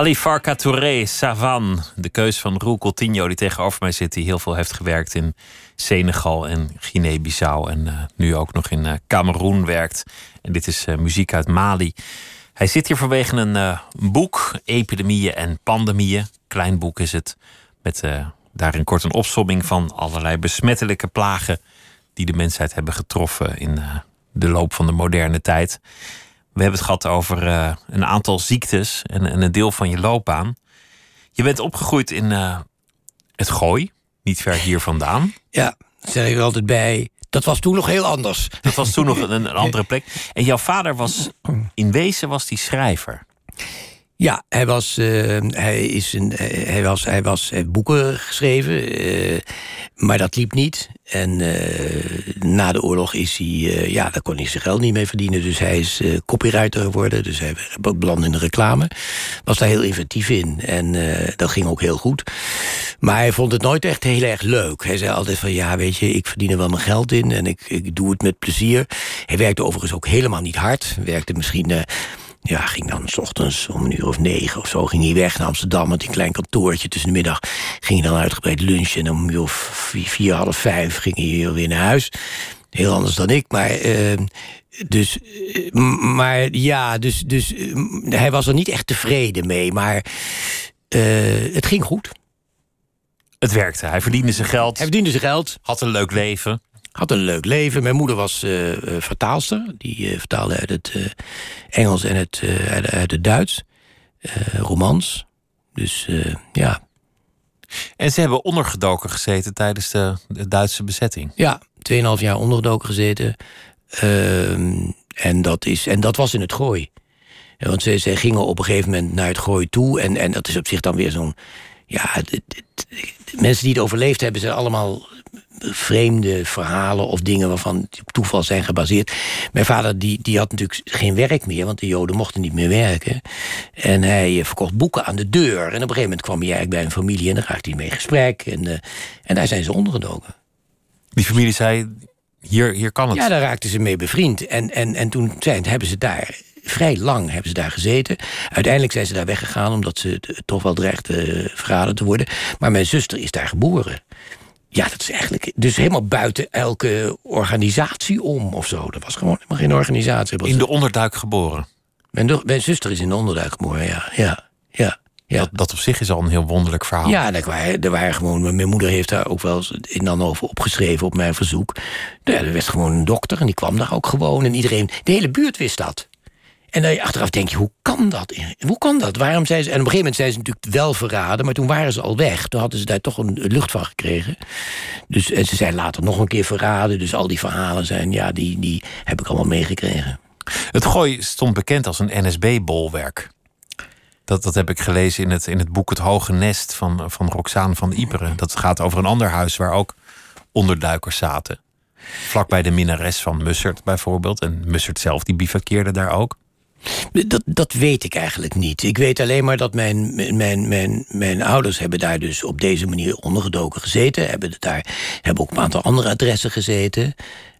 Ali Farka Touré, Savan. De keus van Roel Coutinho, die tegenover mij zit, die heel veel heeft gewerkt in Senegal en Guinea-Bissau. En uh, nu ook nog in uh, Cameroen werkt. En dit is uh, muziek uit Mali. Hij zit hier vanwege een boek, Epidemieën en Pandemieën. Klein boek is het. Met daarin kort een opsomming van allerlei besmettelijke plagen. die de mensheid hebben getroffen in de loop van de moderne tijd. We hebben het gehad over uh, een aantal ziektes en, en, een deel van je loopbaan. Je bent opgegroeid in uh, het Gooi, niet ver hier vandaan. Ja, zeg ik er altijd bij. Dat was toen nog heel anders. Dat was toen nog een, een *laughs* andere plek. En jouw vader was, in wezen was die schrijver. Ja, hij was, uh, hij is een, hij was, hij was, heeft boeken geschreven, uh, maar dat liep niet. En na de oorlog is hij, ja, daar kon hij zijn geld niet mee verdienen. Dus hij is copywriter geworden. Dus hij belandde in de reclame. Was daar heel inventief in. En dat ging ook heel goed. Maar hij vond het nooit echt heel erg leuk. Hij zei altijd van, ja, weet je, ik verdien er wel mijn geld in. En ik, ik doe het met plezier. Hij werkte overigens ook helemaal niet hard. Werkte misschien ja, ging dan s ochtends om een uur of negen of zo ging hij weg naar Amsterdam met een klein kantoortje. Tussen de middag ging hij dan uitgebreid lunchen en om een uur of vier, vier half vijf ging hij weer naar huis. Heel anders dan ik, maar. Uh, dus, uh, maar ja, dus, dus uh, hij was er niet echt tevreden mee. Maar het ging goed. Het werkte. Hij verdiende zijn geld. Hij verdiende zijn geld. Had een leuk leven. Had een leuk leven. Mijn moeder was uh, vertaalster. Die uh, vertaalde uit het Engels en het, uit, uit, het Duits. romans. Dus ja. En ze hebben ondergedoken gezeten tijdens de, de Duitse bezetting. Ja, 2,5 jaar ondergedoken gezeten. Ehm, en, dat is, en dat was in het gooi. Want ze, ze gingen op een gegeven moment naar het gooi toe. En, en dat is op zich dan weer zo'n. Ja, de, de, de, mensen die het overleefd hebben, zijn allemaal vreemde verhalen of dingen waarvan op toeval zijn gebaseerd. Mijn vader die, die had natuurlijk geen werk meer, want de Joden mochten niet meer werken. En hij verkocht boeken aan de deur. En op een gegeven moment kwam hij eigenlijk bij een familie en dan raakte hij mee in gesprek. En, uh, en daar zijn ze ondergedoken. Die familie zei, hier, hier kan het. Ja, daar raakten ze mee bevriend. En, en, en toen zijn, hebben ze daar vrij lang hebben ze daar gezeten. Uiteindelijk zijn ze daar weggegaan omdat ze toch wel dreigden verraden te worden. Maar mijn zuster is daar geboren. Ja, dat is eigenlijk dus helemaal buiten elke organisatie om of zo. Dat was gewoon helemaal geen organisatie. In de onderduik geboren? Mijn, mijn zuster is in de onderduik geboren, ja. ja, ja. Ja. Dat, dat op zich is al een heel wonderlijk verhaal. Ja, er waren, er waren gewoon. Mijn moeder heeft daar ook wel eens in dan over opgeschreven op mijn verzoek. Ja, er werd gewoon een dokter en die kwam daar ook gewoon. En iedereen, de hele buurt wist dat. En dan achteraf denk je, hoe kan dat? Hoe kan dat? Waarom zijn ze... En op een gegeven moment zijn ze natuurlijk wel verraden... maar toen waren ze al weg. Toen hadden ze daar toch een lucht van gekregen. Dus, en ze zijn later nog een keer verraden. Dus al die verhalen zijn, ja, die, die heb ik allemaal meegekregen. Het gooi stond bekend als een NSB-bolwerk. Dat, dat heb ik gelezen in het, in het boek Het Hoge Nest van, van Roxane van Iperen. Dat gaat over een ander huis waar ook onderduikers zaten. Vlakbij de minnares van Mussert bijvoorbeeld. En Mussert zelf die bivakkeerde daar ook. Dat, dat weet ik eigenlijk niet. Ik weet alleen maar dat mijn, mijn, ouders hebben daar dus op deze manier ondergedoken gezeten. Hebben, daar, hebben ook een aantal andere adressen gezeten.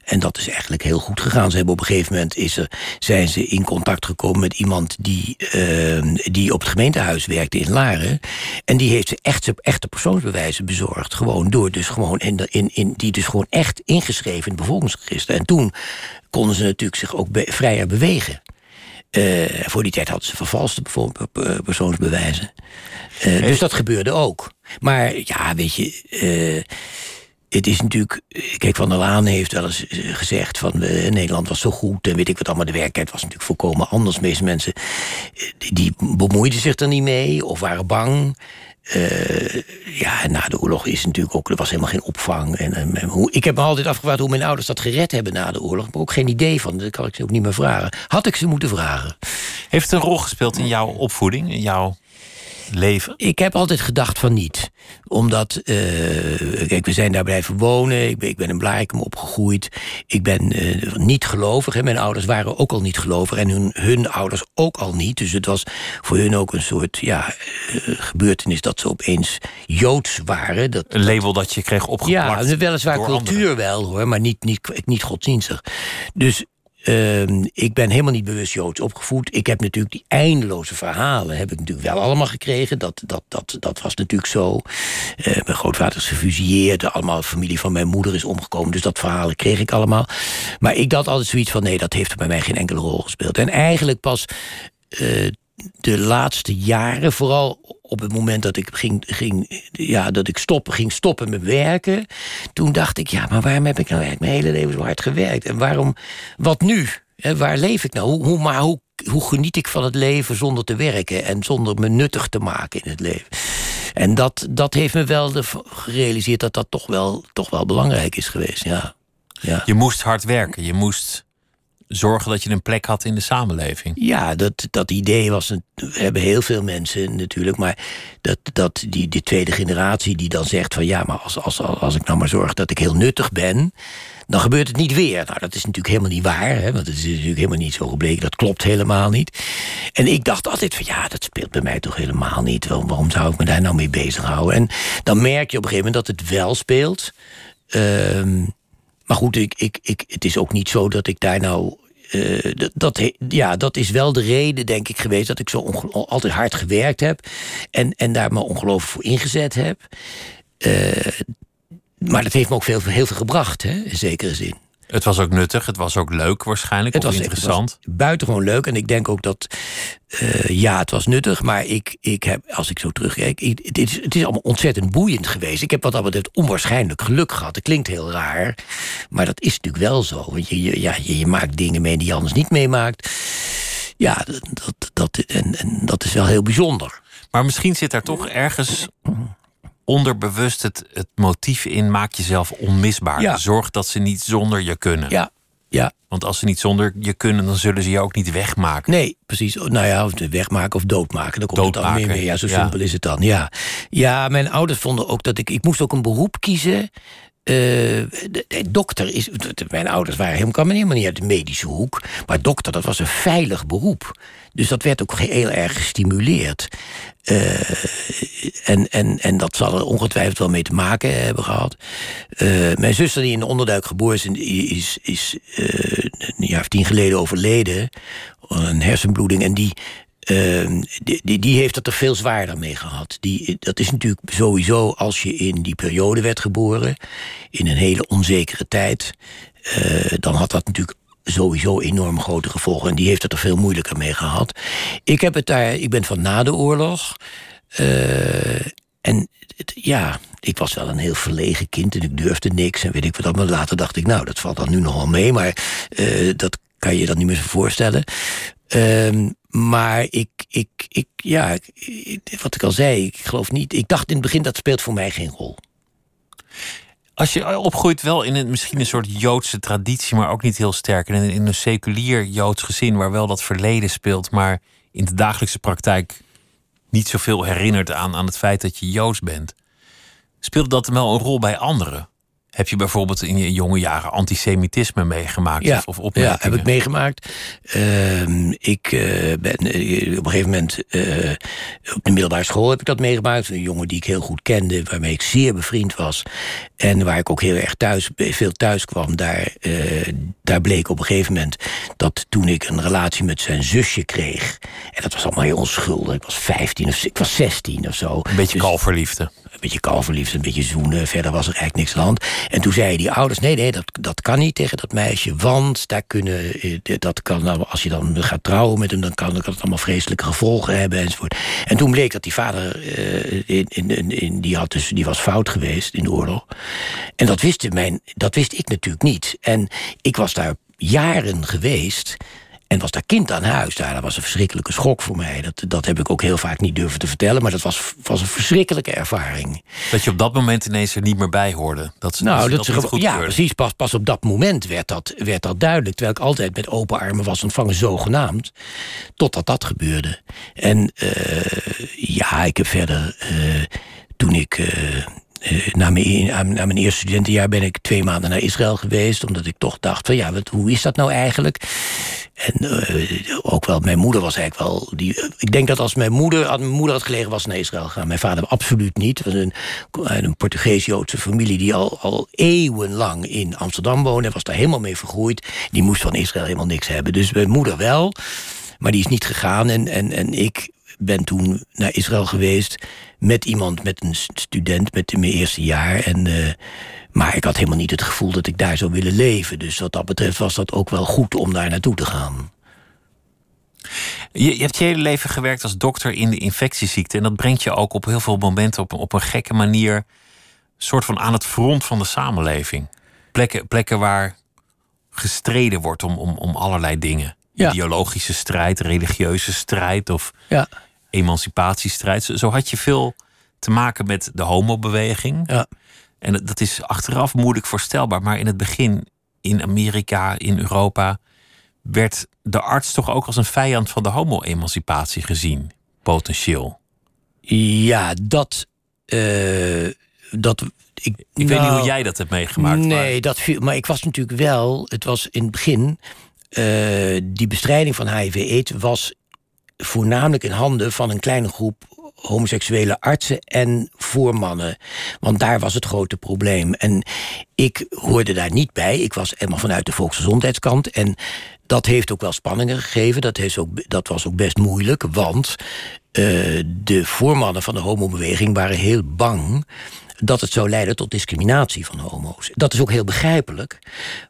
En dat is eigenlijk heel goed gegaan. Ze hebben op een gegeven moment is zijn ze in contact gekomen met iemand die, uh, die op het gemeentehuis werkte in Laren. En die heeft ze echt echte persoonsbewijzen bezorgd. Gewoon door dus gewoon in, in, die dus gewoon echt ingeschreven in het bevolkingsregister. En toen konden ze natuurlijk zich ook vrijer bewegen. Uh, voor die tijd hadden ze vervalste persoonsbewijzen. Uh, dus dat gebeurde ook. Maar ja, weet je. Uh, het is natuurlijk. Kijk, Van der Laan heeft wel eens gezegd. van Nederland was zo goed. en weet ik wat allemaal. De werkelijkheid was natuurlijk volkomen anders. De meeste mensen. die, die bemoeiden zich er niet mee. of waren bang. Uh, ja, na de oorlog is natuurlijk ook, er was helemaal geen opvang. En, en, hoe, ik heb me altijd afgevraagd hoe mijn ouders dat gered hebben na de oorlog. Maar ook geen idee van, dat kan ik ze ook niet meer vragen. Had ik ze moeten vragen. Heeft het een rol gespeeld in jouw opvoeding, in jouw leven? Ik heb altijd gedacht van niet. Omdat, uh, kijk, we zijn daar blijven wonen. Ik ben, ik ben in Blarikum opgegroeid. Ik ben uh, niet gelovig. Hè. Mijn ouders waren ook al niet gelovig. En hun, hun ouders ook al niet. Dus het was voor hun ook een soort ja, uh, gebeurtenis dat ze opeens Joods waren. Dat, een label dat je kreeg opgeplakt. Ja, weliswaar cultuur anderen. wel hoor, maar niet, niet, niet godsdienstig. Dus Uh, ik ben helemaal niet bewust Joods opgevoed. Ik heb natuurlijk die eindeloze verhalen... heb ik natuurlijk wel allemaal gekregen. Dat, dat, dat, dat was natuurlijk zo. Uh, mijn grootvader is gefusilleerd. Allemaal familie van mijn moeder is omgekomen. Dus dat verhalen kreeg ik allemaal. Maar ik had altijd zoiets van... nee, dat heeft bij mij geen enkele rol gespeeld. En eigenlijk pas... Uh, de laatste jaren, vooral op het moment dat ik ging, ging, ja, dat ik stoppen, ging stoppen met werken, toen dacht ik, ja, maar waarom heb ik nou eigenlijk mijn hele leven zo hard gewerkt? En waarom, wat nu? Waar leef ik nou? Hoe, hoe, maar hoe, hoe geniet ik van het leven zonder te werken en zonder me nuttig te maken in het leven? En dat, dat heeft me wel gerealiseerd dat dat toch wel, toch wel belangrijk is geweest, ja. ja. Je moest hard werken, je moest zorgen dat je een plek had in de samenleving. Ja, dat, dat idee was. Een, we hebben heel veel mensen natuurlijk. Maar dat, dat die, die tweede generatie die dan zegt van ja, maar als, als, als ik nou maar zorg dat ik heel nuttig ben. Dan gebeurt het niet weer. Nou, dat is natuurlijk helemaal niet waar. Hè, want het is natuurlijk helemaal niet zo gebleken. Dat klopt helemaal niet. En ik dacht altijd van ja, dat speelt bij mij toch helemaal niet. Waarom zou ik me daar nou mee bezighouden? En dan merk je op een gegeven moment dat het wel speelt. Um, maar goed, ik, ik, ik, het is ook niet zo dat ik daar nou eh, dat, ja, dat is wel de reden, denk ik, geweest dat ik zo altijd hard gewerkt heb en, en daar me ongelooflijk voor ingezet heb. Eh, maar dat heeft me ook veel, heel veel gebracht, hè, in zekere zin. Het was ook nuttig, het was ook leuk waarschijnlijk, Het of was, interessant. Het was buitengewoon leuk. En ik denk ook dat. eh, ja, het was nuttig. Maar ik, ik heb, als ik zo terugkijk. ik- het, is, het is allemaal ontzettend boeiend geweest. Ik heb wat dat betreft onwaarschijnlijk geluk gehad. Het klinkt heel raar. Maar dat is natuurlijk wel zo. Want je, je, ja, je, je maakt dingen mee die je anders niet meemaakt. Ja, dat, dat, dat, en, en dat is wel heel bijzonder. Maar misschien zit daar toch ergens onderbewust het, het motief in: maak jezelf onmisbaar. Ja. Zorg dat ze niet zonder je kunnen. Ja, ja. Want als ze niet zonder je kunnen, dan zullen ze je ook niet wegmaken. Nee, precies. Nou ja, of wegmaken of doodmaken. Daar komt het dan Doodmaken, meer mee. Ja, zo ja. simpel is het dan. Ja. ja, mijn ouders vonden ook dat ik... Ik moest ook een beroep kiezen. Eh, de, dokter is... Mijn ouders waren helemaal, helemaal niet uit de medische hoek. Maar dokter, dat was een veilig beroep. Dus dat werd ook heel erg gestimuleerd. Eh, en, en, en dat zal er ongetwijfeld wel mee te maken hebben gehad. Eh, mijn zuster, die in de onderduik geboren is, is, is een jaar of tien geleden overleden. Een hersenbloeding. En die, eh, die, die, heeft het er veel zwaarder mee gehad. Die, dat is natuurlijk sowieso als je in die periode werd geboren. In een hele onzekere tijd. eh, dan had dat natuurlijk sowieso enorm grote gevolgen. En die heeft het er veel moeilijker mee gehad. Ik, heb het daar, ik ben van na de oorlog. Eh, en ja, ik was wel een heel verlegen kind en ik durfde niks en weet ik wat. Maar later dacht ik, nou, dat valt dan nu nog wel mee. Maar eh, dat kan je je dan niet meer zo voorstellen. Ehm, maar ik, ik, ik ja, wat ik al zei, ik geloof niet. Ik dacht in het begin dat speelt voor mij geen rol. Als je opgroeit wel in een, misschien een soort Joodse traditie, maar ook niet heel sterk. In, in een seculier Joods gezin waar wel dat verleden speelt, maar in de dagelijkse praktijk niet zoveel herinnert aan, aan het feit dat je Joods bent. Speelde dat wel een rol bij anderen? Heb je bijvoorbeeld in je jonge jaren antisemitisme meegemaakt? Ja, of, of ja, opmerkingen? heb ik meegemaakt. Ehm, ik eh, ben eh, op een gegeven moment eh, op de middelbare school heb ik dat meegemaakt. Een jongen die ik heel goed kende, waarmee ik zeer bevriend was. En waar ik ook heel erg thuis, veel thuis kwam. Daar, eh, daar bleek op een gegeven moment dat toen ik een relatie met zijn zusje kreeg. En dat was allemaal heel onschuldig. Ik was 15 of ik was 16 of zo. Een beetje Dus- kalverliefde. een beetje kalverliefde, een beetje zoenen. Verder was er eigenlijk niks aan de hand. En toen zeiden die ouders: nee, nee, dat, dat kan niet tegen dat meisje. Want daar kunnen, eh, dat kan, nou, als je dan gaat trouwen met hem, dan kan, kan het allemaal vreselijke gevolgen hebben enzovoort. En toen bleek dat die vader, eh, in, in, in- die, had dus, die was fout geweest in de oorlog. En dat wist, mijn, dat wist ik natuurlijk niet. En ik was daar jaren geweest. En was daar kind aan huis. Daar, dat was een verschrikkelijke schok voor mij. Dat, dat heb ik ook heel vaak niet durven te vertellen. Maar dat was, was een verschrikkelijke ervaring. Dat je op dat moment ineens er niet meer bij hoorde. Dat ze, Nou, dat, dat ze goed ja, precies. Pas, pas op dat moment werd dat, werd dat duidelijk. Terwijl ik altijd met open armen was ontvangen, zogenaamd. Totdat dat gebeurde. En eh, ja, ik heb verder. eh, toen ik. eh, na, mijn, aan- na mijn eerste studentenjaar ben ik twee maanden naar Israël geweest. Omdat ik toch dacht: van ja, hoe is dat nou eigenlijk? En eh, ook wel, mijn moeder was eigenlijk wel. Die, ik denk dat als mijn moeder, mijn moeder had gelegen, was naar Israël gegaan. Mijn vader absoluut niet. Was een, een Portugees-Joodse familie die al, al eeuwenlang in Amsterdam woonde. en was daar helemaal mee vergroeid. Die moest van Israël helemaal niks hebben. Dus mijn moeder wel. Maar die is niet gegaan. En, en, en ik ben toen naar Israël geweest met iemand, met een student, met in mijn eerste jaar. En, eh, maar ik had helemaal niet het gevoel dat ik daar zou willen leven. Dus wat dat betreft was dat ook wel goed om daar naartoe te gaan. Je, je hebt je hele leven gewerkt als dokter in de infectieziekte. En dat brengt je ook op heel veel momenten op, op een gekke manier. soort van aan het front van de samenleving. Plekken, plekken waar gestreden wordt om, om, om allerlei dingen. Ja. Ideologische strijd, religieuze strijd of Ja, emancipatiestrijd. Zo, had je veel te maken met de homobeweging. ja. En dat- is achteraf moeilijk voorstelbaar. Maar in het begin, in Amerika, in Europa, werd de arts toch ook als een vijand van de homo-emancipatie gezien, potentieel. ja dat. eh, dat ik Ik weet niet nou, hoe jij dat hebt meegemaakt. Nee, maar dat viel, maar ik was natuurlijk wel. Het was in het begin. eh, die bestrijding van HIV-AIDS was voornamelijk in handen van een kleine groep homoseksuele artsen en voormannen. Want daar was het grote probleem. En ik hoorde daar niet bij. Ik was helemaal vanuit de volksgezondheidskant. En dat heeft ook wel spanningen gegeven. Dat, heeft ook, dat was ook best moeilijk, want uh, de voormannen van de homobeweging waren heel bang dat het zou leiden tot discriminatie van homo's. Dat is ook heel begrijpelijk.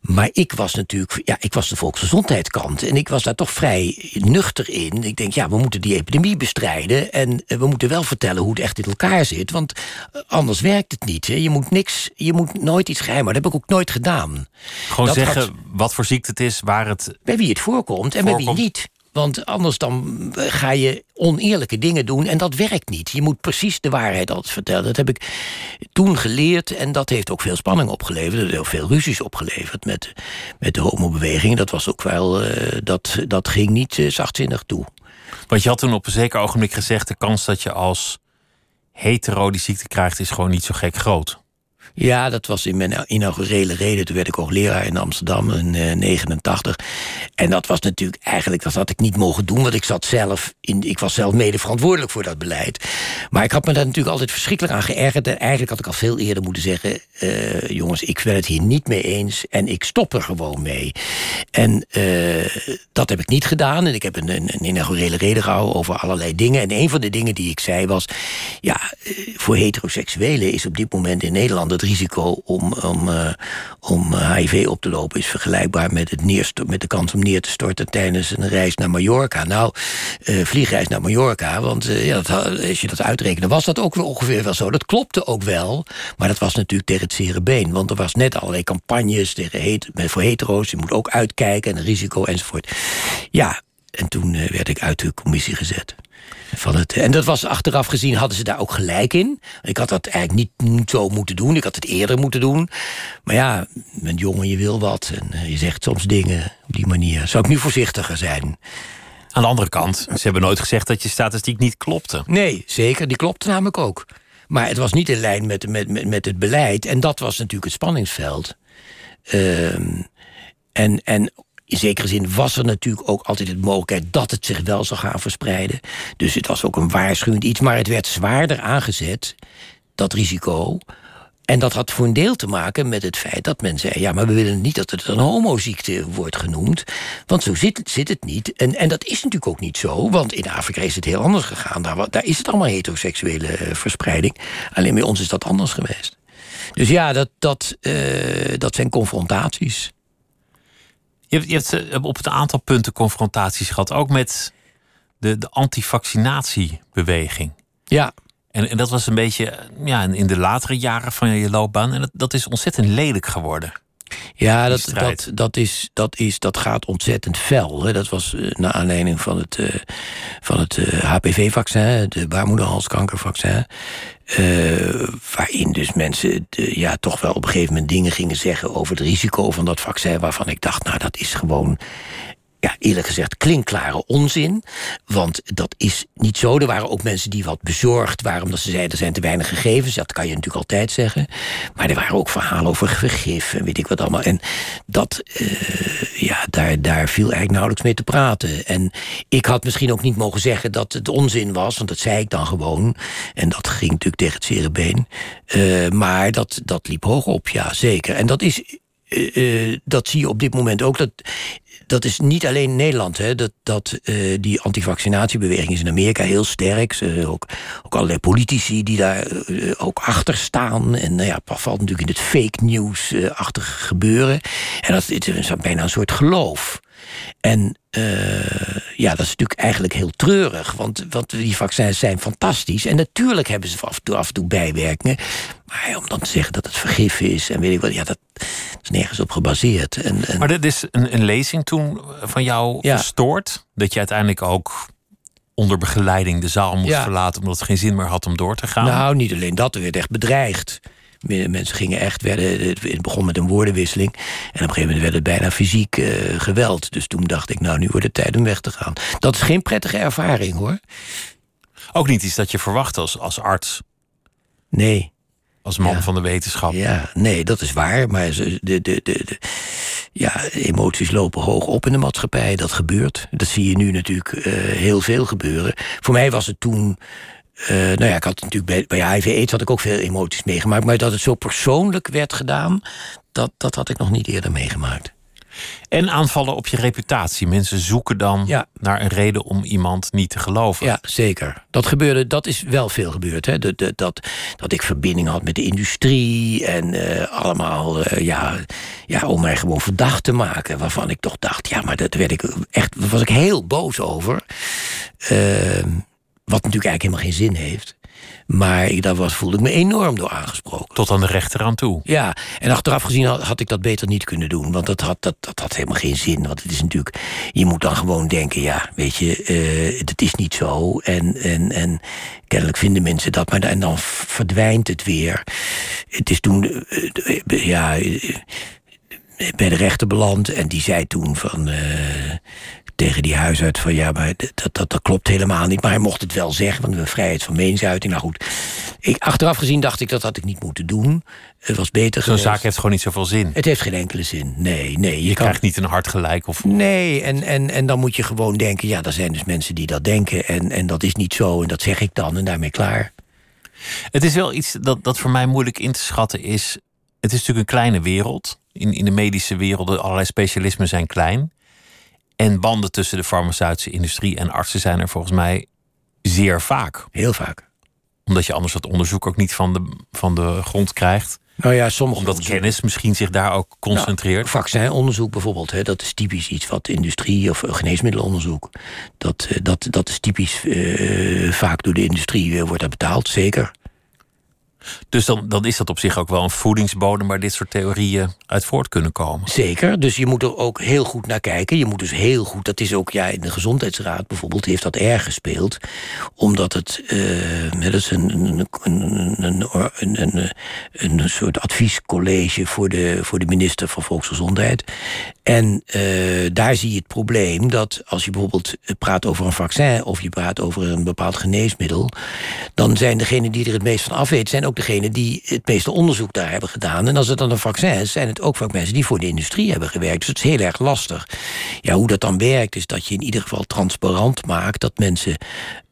Maar ik was natuurlijk, ja, ik was de volksgezondheidskant. En ik was daar toch vrij nuchter in. Ik denk, ja, we moeten die epidemie bestrijden. En we moeten wel vertellen hoe het echt in elkaar zit. Want eh, anders werkt het niet. Hè. Je moet niks, je moet nooit iets geheim Dat heb ik ook nooit gedaan. Gewoon zeggen wat voor ziekte het is, waar het. Bij wie het voorkomt en bij wie niet. Want anders dan ga je oneerlijke dingen doen en dat werkt niet. Je moet precies de waarheid altijd vertellen. Dat heb ik toen geleerd en dat heeft ook veel spanning opgeleverd. Dat heeft veel ruzies opgeleverd met, met de homobeweging. Dat was ook wel, uh, dat, dat ging niet uh, zachtzinnig toe. Want je had toen op een zeker ogenblik gezegd... de kans dat je als hetero die ziekte krijgt is gewoon niet zo gek groot. Ja, dat was in mijn inaugurele reden. Toen werd ik ook leraar in Amsterdam in uh, 89. En dat was natuurlijk eigenlijk, dat had ik niet mogen doen, want ik zat zelf in, ik was zelf mede verantwoordelijk voor dat beleid. Maar ik had me daar natuurlijk altijd verschrikkelijk aan geërgerd. En eigenlijk had ik al veel eerder moeten zeggen: uh, jongens, ik ben het hier niet mee eens en ik stop er gewoon mee. En uh, dat heb ik niet gedaan. En ik heb een, een, een inaugurele reden gehouden over allerlei dingen. En een van de dingen die ik zei was: ja, eh, voor heteroseksuelen is op dit moment in Nederland risico om, om, uh, om HIV op te lopen is vergelijkbaar met, het neerst, met de kans om neer te storten tijdens een reis naar Mallorca. Nou, uh, vliegreis naar Mallorca, want ja, dat, als je dat uitrekende, was dat ook ongeveer wel zo. Dat klopte ook wel, maar dat was natuurlijk tegen het zere been. Want er was net allerlei campagnes tegen voor hetero's. Je moet ook uitkijken en risico enzovoort. Ja, en toen werd ik uit de commissie gezet. Van het, en dat was achteraf gezien, hadden ze daar ook gelijk in. Ik had dat eigenlijk niet, niet zo moeten doen. Ik had het eerder moeten doen. Maar ja, met jongen, je wil wat. En eh, je zegt soms dingen op die manier. Zou ik nu voorzichtiger zijn? Aan de andere kant, ze hebben nooit gezegd dat je statistiek niet klopte. Nee, zeker. Die klopte namelijk ook. Maar het was niet in lijn met, met, met, met het beleid. En dat was natuurlijk het spanningsveld. Uh, en, en in zekere zin was er natuurlijk ook altijd de mogelijkheid dat het zich wel zou gaan verspreiden. Dus het was ook een waarschuwend iets, maar het werd zwaarder aangezet, dat risico. En dat had voor een deel te maken met het feit dat men zei: ja, maar we willen niet dat het een homoziekte wordt genoemd. Want zo zit, zit het niet. En, en dat is natuurlijk ook niet zo, want in Afrika is het heel anders gegaan. Daar, daar is het allemaal heteroseksuele eh, verspreiding. Alleen bij ons is dat anders geweest. Dus ja, dat, dat, uh, dat zijn confrontaties. Je hebt, je hebt eh, op het aantal punten confrontaties gehad, ook met de, de antivaccinatiebeweging. Ja. En, en dat was een beetje ja, in de latere jaren van je loopbaan. En dat, dat is ontzettend lelijk geworden. Ja, dat, dat, dat, is, dat, is, dat gaat ontzettend fel. Hè. Dat was uh, naar aanleiding van het, uh, van het uh, HPV-vaccin, het baarmoederhalskankervaccin. waarin dus mensen de, ja, toch wel op een gegeven moment dingen gingen zeggen over het risico van dat vaccin. Waarvan ik dacht, nou, dat is gewoon ja, eerlijk gezegd klinkklare onzin. Want dat is niet zo. Er waren ook mensen die wat bezorgd waren... omdat ze zeiden, er zijn te weinig gegevens. Dat kan je natuurlijk altijd zeggen. Maar er waren ook verhalen over vergif en weet ik wat allemaal. En dat, uh, ja, daar, daar viel eigenlijk nauwelijks mee te praten. En ik had misschien ook niet mogen zeggen dat het onzin was... want dat zei ik dan gewoon. En dat ging natuurlijk tegen het zere. Uh, maar dat, dat liep hoog op, ja, zeker. En dat is... Uh, dat zie je op dit moment ook. Dat, dat is niet alleen Nederland. Hè, dat, dat uh, die antivaccinatiebeweging is in Amerika heel sterk. Uh, ook, ook allerlei politici die daar uh, ook achter staan. En nou ja, valt natuurlijk in het fake news-achtige gebeuren. En dat is bijna een soort geloof. En uh, ja, dat is natuurlijk eigenlijk heel treurig. Want, want die vaccins zijn fantastisch. En natuurlijk hebben ze af en toe, af en toe bijwerkingen. Maar om dan te zeggen dat het vergif is en weet ik wat, ja, dat is nergens op gebaseerd. En, en... Maar dit is een, een lezing toen van jou ja. verstoord. Dat je uiteindelijk ook onder begeleiding de zaal moest ja. verlaten. omdat het geen zin meer had om door te gaan. Nou, niet alleen dat, er werd echt bedreigd. Mensen gingen echt, werden, het begon met een woordenwisseling. En op een gegeven moment werd het bijna fysiek uh, geweld. Dus toen dacht ik, nou, nu wordt het tijd om weg te gaan. Dat is geen prettige ervaring, hoor. Ook niet iets dat je verwacht als, als arts? Nee. Als man ja. van de wetenschap? Ja, nee, dat is waar. Maar de, de, de, de, ja, emoties lopen hoog op in de maatschappij. Dat gebeurt. Dat zie je nu natuurlijk uh, heel veel gebeuren. Voor mij was het toen nou ja, ik had natuurlijk bij, bij HIV AIDS had ik ook veel emoties meegemaakt. Maar dat het zo persoonlijk werd gedaan, dat, dat had ik nog niet eerder meegemaakt. En aanvallen op je reputatie. Mensen zoeken dan Ja. naar een reden om iemand niet te geloven. Ja, zeker. Dat gebeurde, dat is wel veel gebeurd. Hè? Dat, dat, dat, dat ik verbinding had met de industrie en eh, allemaal, eh, ja, ja, om mij gewoon verdacht te maken. Waarvan ik toch dacht, ja, maar dat werd ik echt, daar was ik heel boos over. Ehm, wat natuurlijk eigenlijk helemaal geen zin heeft. Maar ik, daar was, voelde ik me enorm door aangesproken. Tot aan de rechter aan toe. Ja, en achteraf gezien had, had ik dat beter niet kunnen doen. Want dat had, dat, dat had helemaal geen zin. Want het is natuurlijk. Je moet dan gewoon denken: ja, weet je, eh het is niet zo. En, en, en kennelijk vinden mensen dat. Maar en dan verdwijnt het weer. Het is toen. eh, eh, ja. Bij de rechter beland. En die zei toen van. eh, tegen die huisarts van ja, maar dat, dat, dat klopt helemaal niet. Maar hij mocht het wel zeggen, want we vrijheid van meningsuiting. Nou goed, ik, achteraf gezien dacht ik dat had ik niet moeten doen. Het was beter Zo'n zaak heeft gewoon niet zoveel zin. Het heeft geen enkele zin. Nee, nee. Je, Je kan... krijgt niet een hard gelijk. Of... Nee, en, en, en dan moet je gewoon denken... ja, er zijn dus mensen die dat denken... en, en dat is niet zo en dat zeg ik dan en daarmee klaar. Het is wel iets dat, dat voor mij moeilijk in te schatten is. Het is natuurlijk een kleine wereld. In, in de medische wereld, allerlei specialismen zijn klein. En banden tussen de farmaceutische industrie en artsen zijn er volgens mij zeer vaak. Heel vaak. Omdat je anders dat onderzoek ook niet van de, van de grond krijgt. Nou ja, sommige Omdat kennis misschien zich daar ook concentreert. Nou, vaccinonderzoek bijvoorbeeld, hè, dat is typisch iets wat industrie of geneesmiddelenonderzoek. Dat, eh, dat, dat is typisch eh, vaak door de industrie eh, wordt dat betaald, zeker. Dus dan, dan is dat op zich ook wel een voedingsbodem waar dit soort theorieën uit voort kunnen komen. Zeker, dus je moet er ook heel goed naar kijken. Je moet dus heel goed, dat is ook ja, in de gezondheidsraad bijvoorbeeld, heeft dat erg gespeeld. Omdat het, eh, dat is een, een, een, een, een, een soort adviescollege voor de, voor de minister van Volksgezondheid. En eh, daar zie je het probleem dat als je bijvoorbeeld praat over een vaccin of je praat over een bepaald geneesmiddel, dan zijn degenen die er het meest van afweten, zijn ook degenen die het meeste onderzoek daar hebben gedaan. En als het dan een vaccin is, zijn het ook vaak mensen die voor de industrie hebben gewerkt. Dus het is heel erg lastig. Ja, hoe dat dan werkt, is dat je in ieder geval transparant maakt dat mensen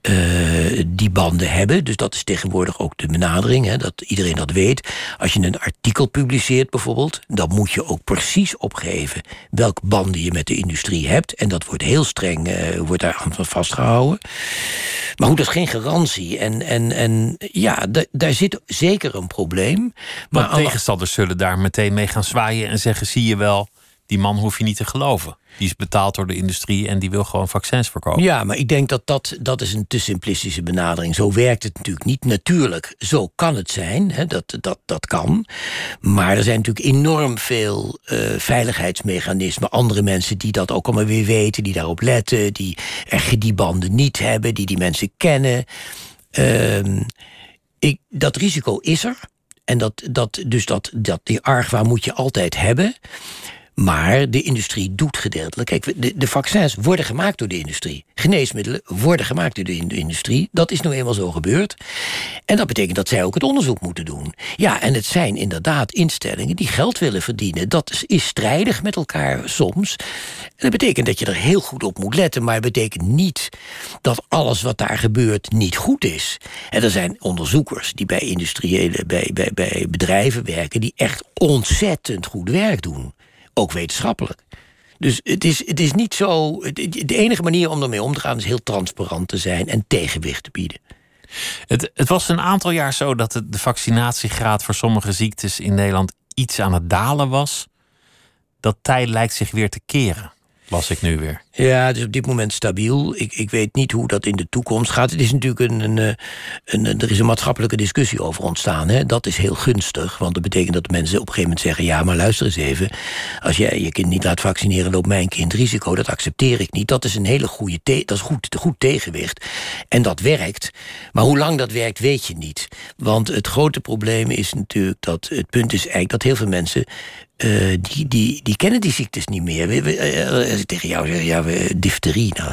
eh, die banden hebben. Dus dat is tegenwoordig ook de benadering, hè, dat iedereen dat weet. Als je een artikel publiceert bijvoorbeeld, dan moet je ook precies opgeven welke banden je met de industrie hebt. En dat wordt heel streng, eh, wordt daar aan vastgehouden. Maar goed, dat is geen garantie. En, en, en ja, da- daar zit zeker een probleem. Maar Maar tegenstanders zullen daar meteen mee gaan zwaaien en zeggen: zie je wel, die man hoef je niet te geloven. Die is betaald door de industrie en die wil gewoon vaccins verkopen. Ja, maar ik denk dat dat, dat is een te simplistische benadering. Zo werkt het natuurlijk niet. Natuurlijk, zo kan het zijn. Hè, dat, dat, dat kan. Maar er zijn natuurlijk enorm veel eh, veiligheidsmechanismen. Andere mensen die dat ook allemaal weer weten. Die daarop letten. Die echt die banden niet hebben. Die die mensen kennen. Ehm, ik, dat risico is er. En dat, dat, dus dat, dat, die argwaan moet je altijd hebben. Maar de industrie doet gedeeltelijk. Kijk, de, de vaccins worden gemaakt door de industrie. Geneesmiddelen worden gemaakt door de in- de industrie. Dat is nou eenmaal zo gebeurd. En dat betekent dat zij ook het onderzoek moeten doen. Ja, en het zijn inderdaad instellingen die geld willen verdienen. Dat is, is strijdig met elkaar soms. En dat betekent dat je er heel goed op moet letten. Maar het betekent niet dat alles wat daar gebeurt niet goed is. En er zijn onderzoekers die bij industriële, bij, bij, bij bedrijven werken... die echt ontzettend goed werk doen ook wetenschappelijk. Dus het is, het is niet zo. De enige manier om ermee om te gaan is heel transparant te zijn en tegenwicht te bieden. Het, het was een aantal jaar zo dat de, vaccinatiegraad voor sommige ziektes in Nederland iets aan het dalen was. Dat tij lijkt zich weer te keren, las ik nu weer. Ja, het is op dit moment stabiel. Ik, ik weet niet hoe dat in de toekomst gaat. Het is natuurlijk een, een, eh, een, een- er is een maatschappelijke discussie over ontstaan. Hè? Dat is heel gunstig, want dat betekent dat mensen op een gegeven moment zeggen: ja, maar luister eens even. Als jij je kind niet laat vaccineren, loopt mijn kind risico. Dat accepteer ik niet. Dat is een hele goede, te- dat is goed, goed tegenwicht. En dat werkt. Maar hoe lang dat werkt, weet je niet. Want het grote probleem is natuurlijk dat het punt is eigenlijk dat heel veel mensen. eh, die, die, die kennen die ziektes niet meer. Eh, Als ik tegen jou zeg, ja, we, difterie, nou,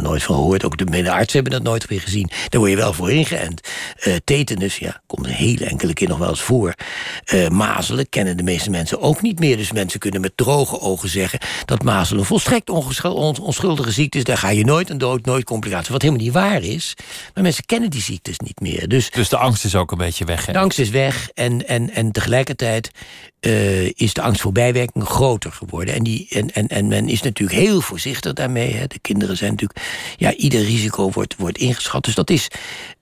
nooit van gehoord. Ook de, de artsen hebben dat nooit meer gezien. Daar word je wel voor ingeënt. Uh, tetanus, ja, komt een hele enkele keer nog wel eens voor. Uh, mazelen kennen de meeste mensen ook niet meer. Dus mensen kunnen met droge ogen zeggen... dat mazelen een volstrekt onschuldige ziekte is. Daar ga je nooit een dood, nooit complicaties. Wat helemaal niet waar is. Maar mensen kennen die ziektes niet meer. Dus, dus de angst is ook een beetje weg, hè? De angst is weg. En, en, en tegelijkertijd uh, is de angst voor bijwerkingen groter geworden. En, die, en, en, en men is natuurlijk heel voorzichtig daarmee. Hè. De kinderen zijn natuurlijk... Ja, ieder risico wordt, wordt ingeschat. Dus dat is,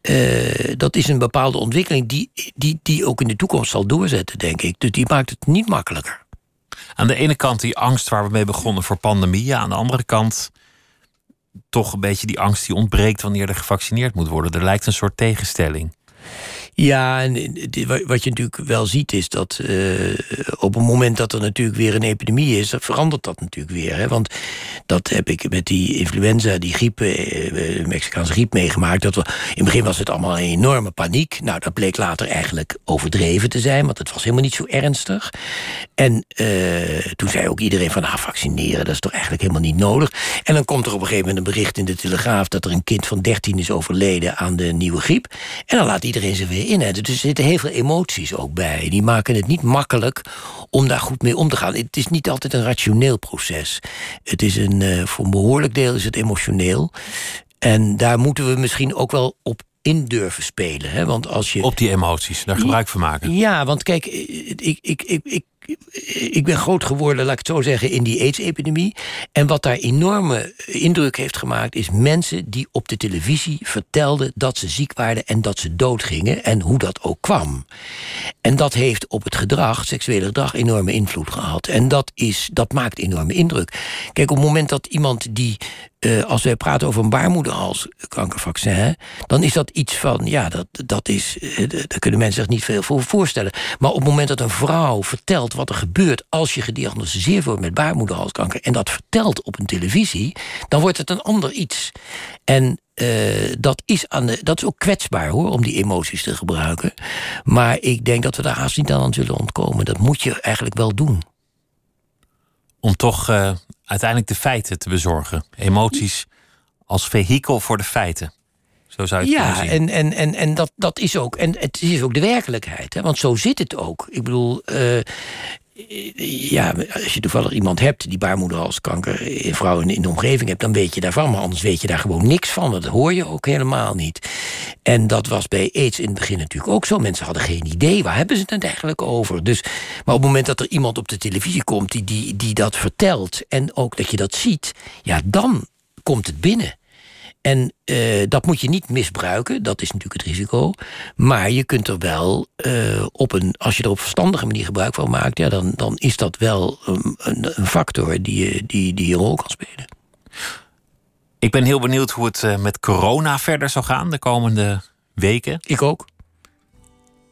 uh, dat is een bepaalde ontwikkeling... Die, die, die ook in de toekomst zal doorzetten, denk ik. Dus die maakt het niet makkelijker. Aan de ene kant die angst waar we mee begonnen voor pandemieën. Aan de andere kant toch een beetje die angst die ontbreekt... wanneer er gevaccineerd moet worden. Er lijkt een soort tegenstelling. Ja, en wat je natuurlijk wel ziet is dat uh, op het moment dat er natuurlijk weer een epidemie is, verandert dat natuurlijk weer. Hè? Want dat heb ik met die influenza, die griep, uh, Mexicaanse griep meegemaakt. Dat in het begin was het allemaal een enorme paniek. Nou, dat bleek later eigenlijk overdreven te zijn, want het was helemaal niet zo ernstig. En toen zei ook iedereen van, nou, vaccineren, dat is toch eigenlijk helemaal niet nodig. En dan komt er op een gegeven moment een bericht in de Telegraaf dat er een kind van 13 is overleden aan de nieuwe griep. En dan laat iedereen ze weer in. Dus er zitten heel veel emoties ook bij. Die maken het niet makkelijk om daar goed mee om te gaan. Het is niet altijd een rationeel proces. Het is een, uh, voor een behoorlijk deel is het emotioneel. En daar moeten we misschien ook wel op in durven spelen. Hè? Want als je... Op die emoties, daar gebruik van maken. Ja, want kijk, ik, ik, ik, ik ik ben groot geworden, laat ik het zo zeggen, in die AIDS-epidemie. En wat daar enorme indruk heeft gemaakt, is mensen die op de televisie vertelden dat ze ziek waren en dat ze doodgingen en hoe dat ook kwam. En dat heeft op het gedrag, seksuele gedrag, enorme invloed gehad. En dat, is, dat maakt enorme indruk. Kijk, op het moment dat iemand die uh, als wij praten over een baarmoederhalskankervaccin, dan is dat iets van, ja, dat, dat is, uh, daar kunnen mensen zich niet veel voor voorstellen. Maar op het moment dat een vrouw vertelt wat er gebeurt als je gediagnosticeerd wordt met baarmoederhalskanker en dat vertelt op een televisie, dan wordt het een ander iets. En uh, dat, is aan de, dat is ook kwetsbaar hoor, om die emoties te gebruiken. Maar ik denk dat we daar haast niet aan zullen ontkomen. Dat moet je eigenlijk wel doen. Om toch uh, uiteindelijk de feiten te bezorgen. Emoties als vehikel voor de feiten. Zo zou je het ja, en, en, en, en dat, dat is ook. En het is ook de werkelijkheid. Hè? Want zo zit het ook. Ik bedoel, uh, ja, als je toevallig iemand hebt die baarmoederhalskanker, in vrouwen in de omgeving hebt, dan weet je daarvan. Maar anders weet je daar gewoon niks van. Dat hoor je ook helemaal niet. En dat was bij AIDS in het begin natuurlijk ook zo. Mensen hadden geen idee, waar hebben ze het eigenlijk over? Dus, maar op het moment dat er iemand op de televisie komt die, die, die dat vertelt, en ook dat je dat ziet, ja, dan komt het binnen. En uh, dat moet je niet misbruiken, dat is natuurlijk het risico. Maar je kunt er wel uh, op een, als je er op verstandige manier gebruik van maakt, ja, dan, dan is dat wel een, een factor die, die, die een rol kan spelen. Ik ben heel benieuwd hoe het uh, met corona verder zal gaan de komende weken. Ik ook.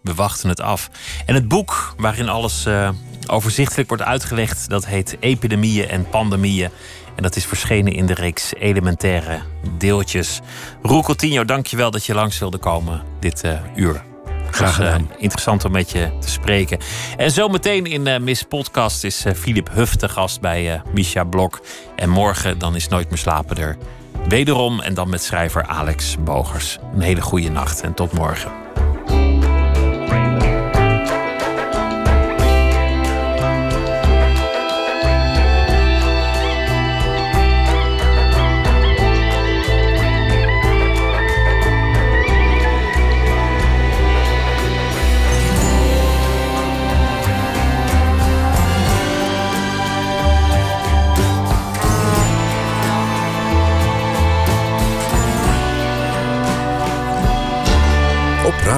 We wachten het af. En het boek waarin alles overzichtelijk wordt uitgelegd, dat heet Epidemieën en Pandemieën. En dat is verschenen in de reeks Elementaire Deeltjes. Roel Coutinho, dankjewel dat je langs wilde komen dit uh, uur. Graag gedaan. Uh, interessant om met je te spreken. En zometeen in uh, Miss Podcast is Philip Huff de gast bij Misha Blok. En morgen dan is Nooit meer slapen er. Wederom en dan met schrijver Alex Bogers. Een hele goede nacht en tot morgen.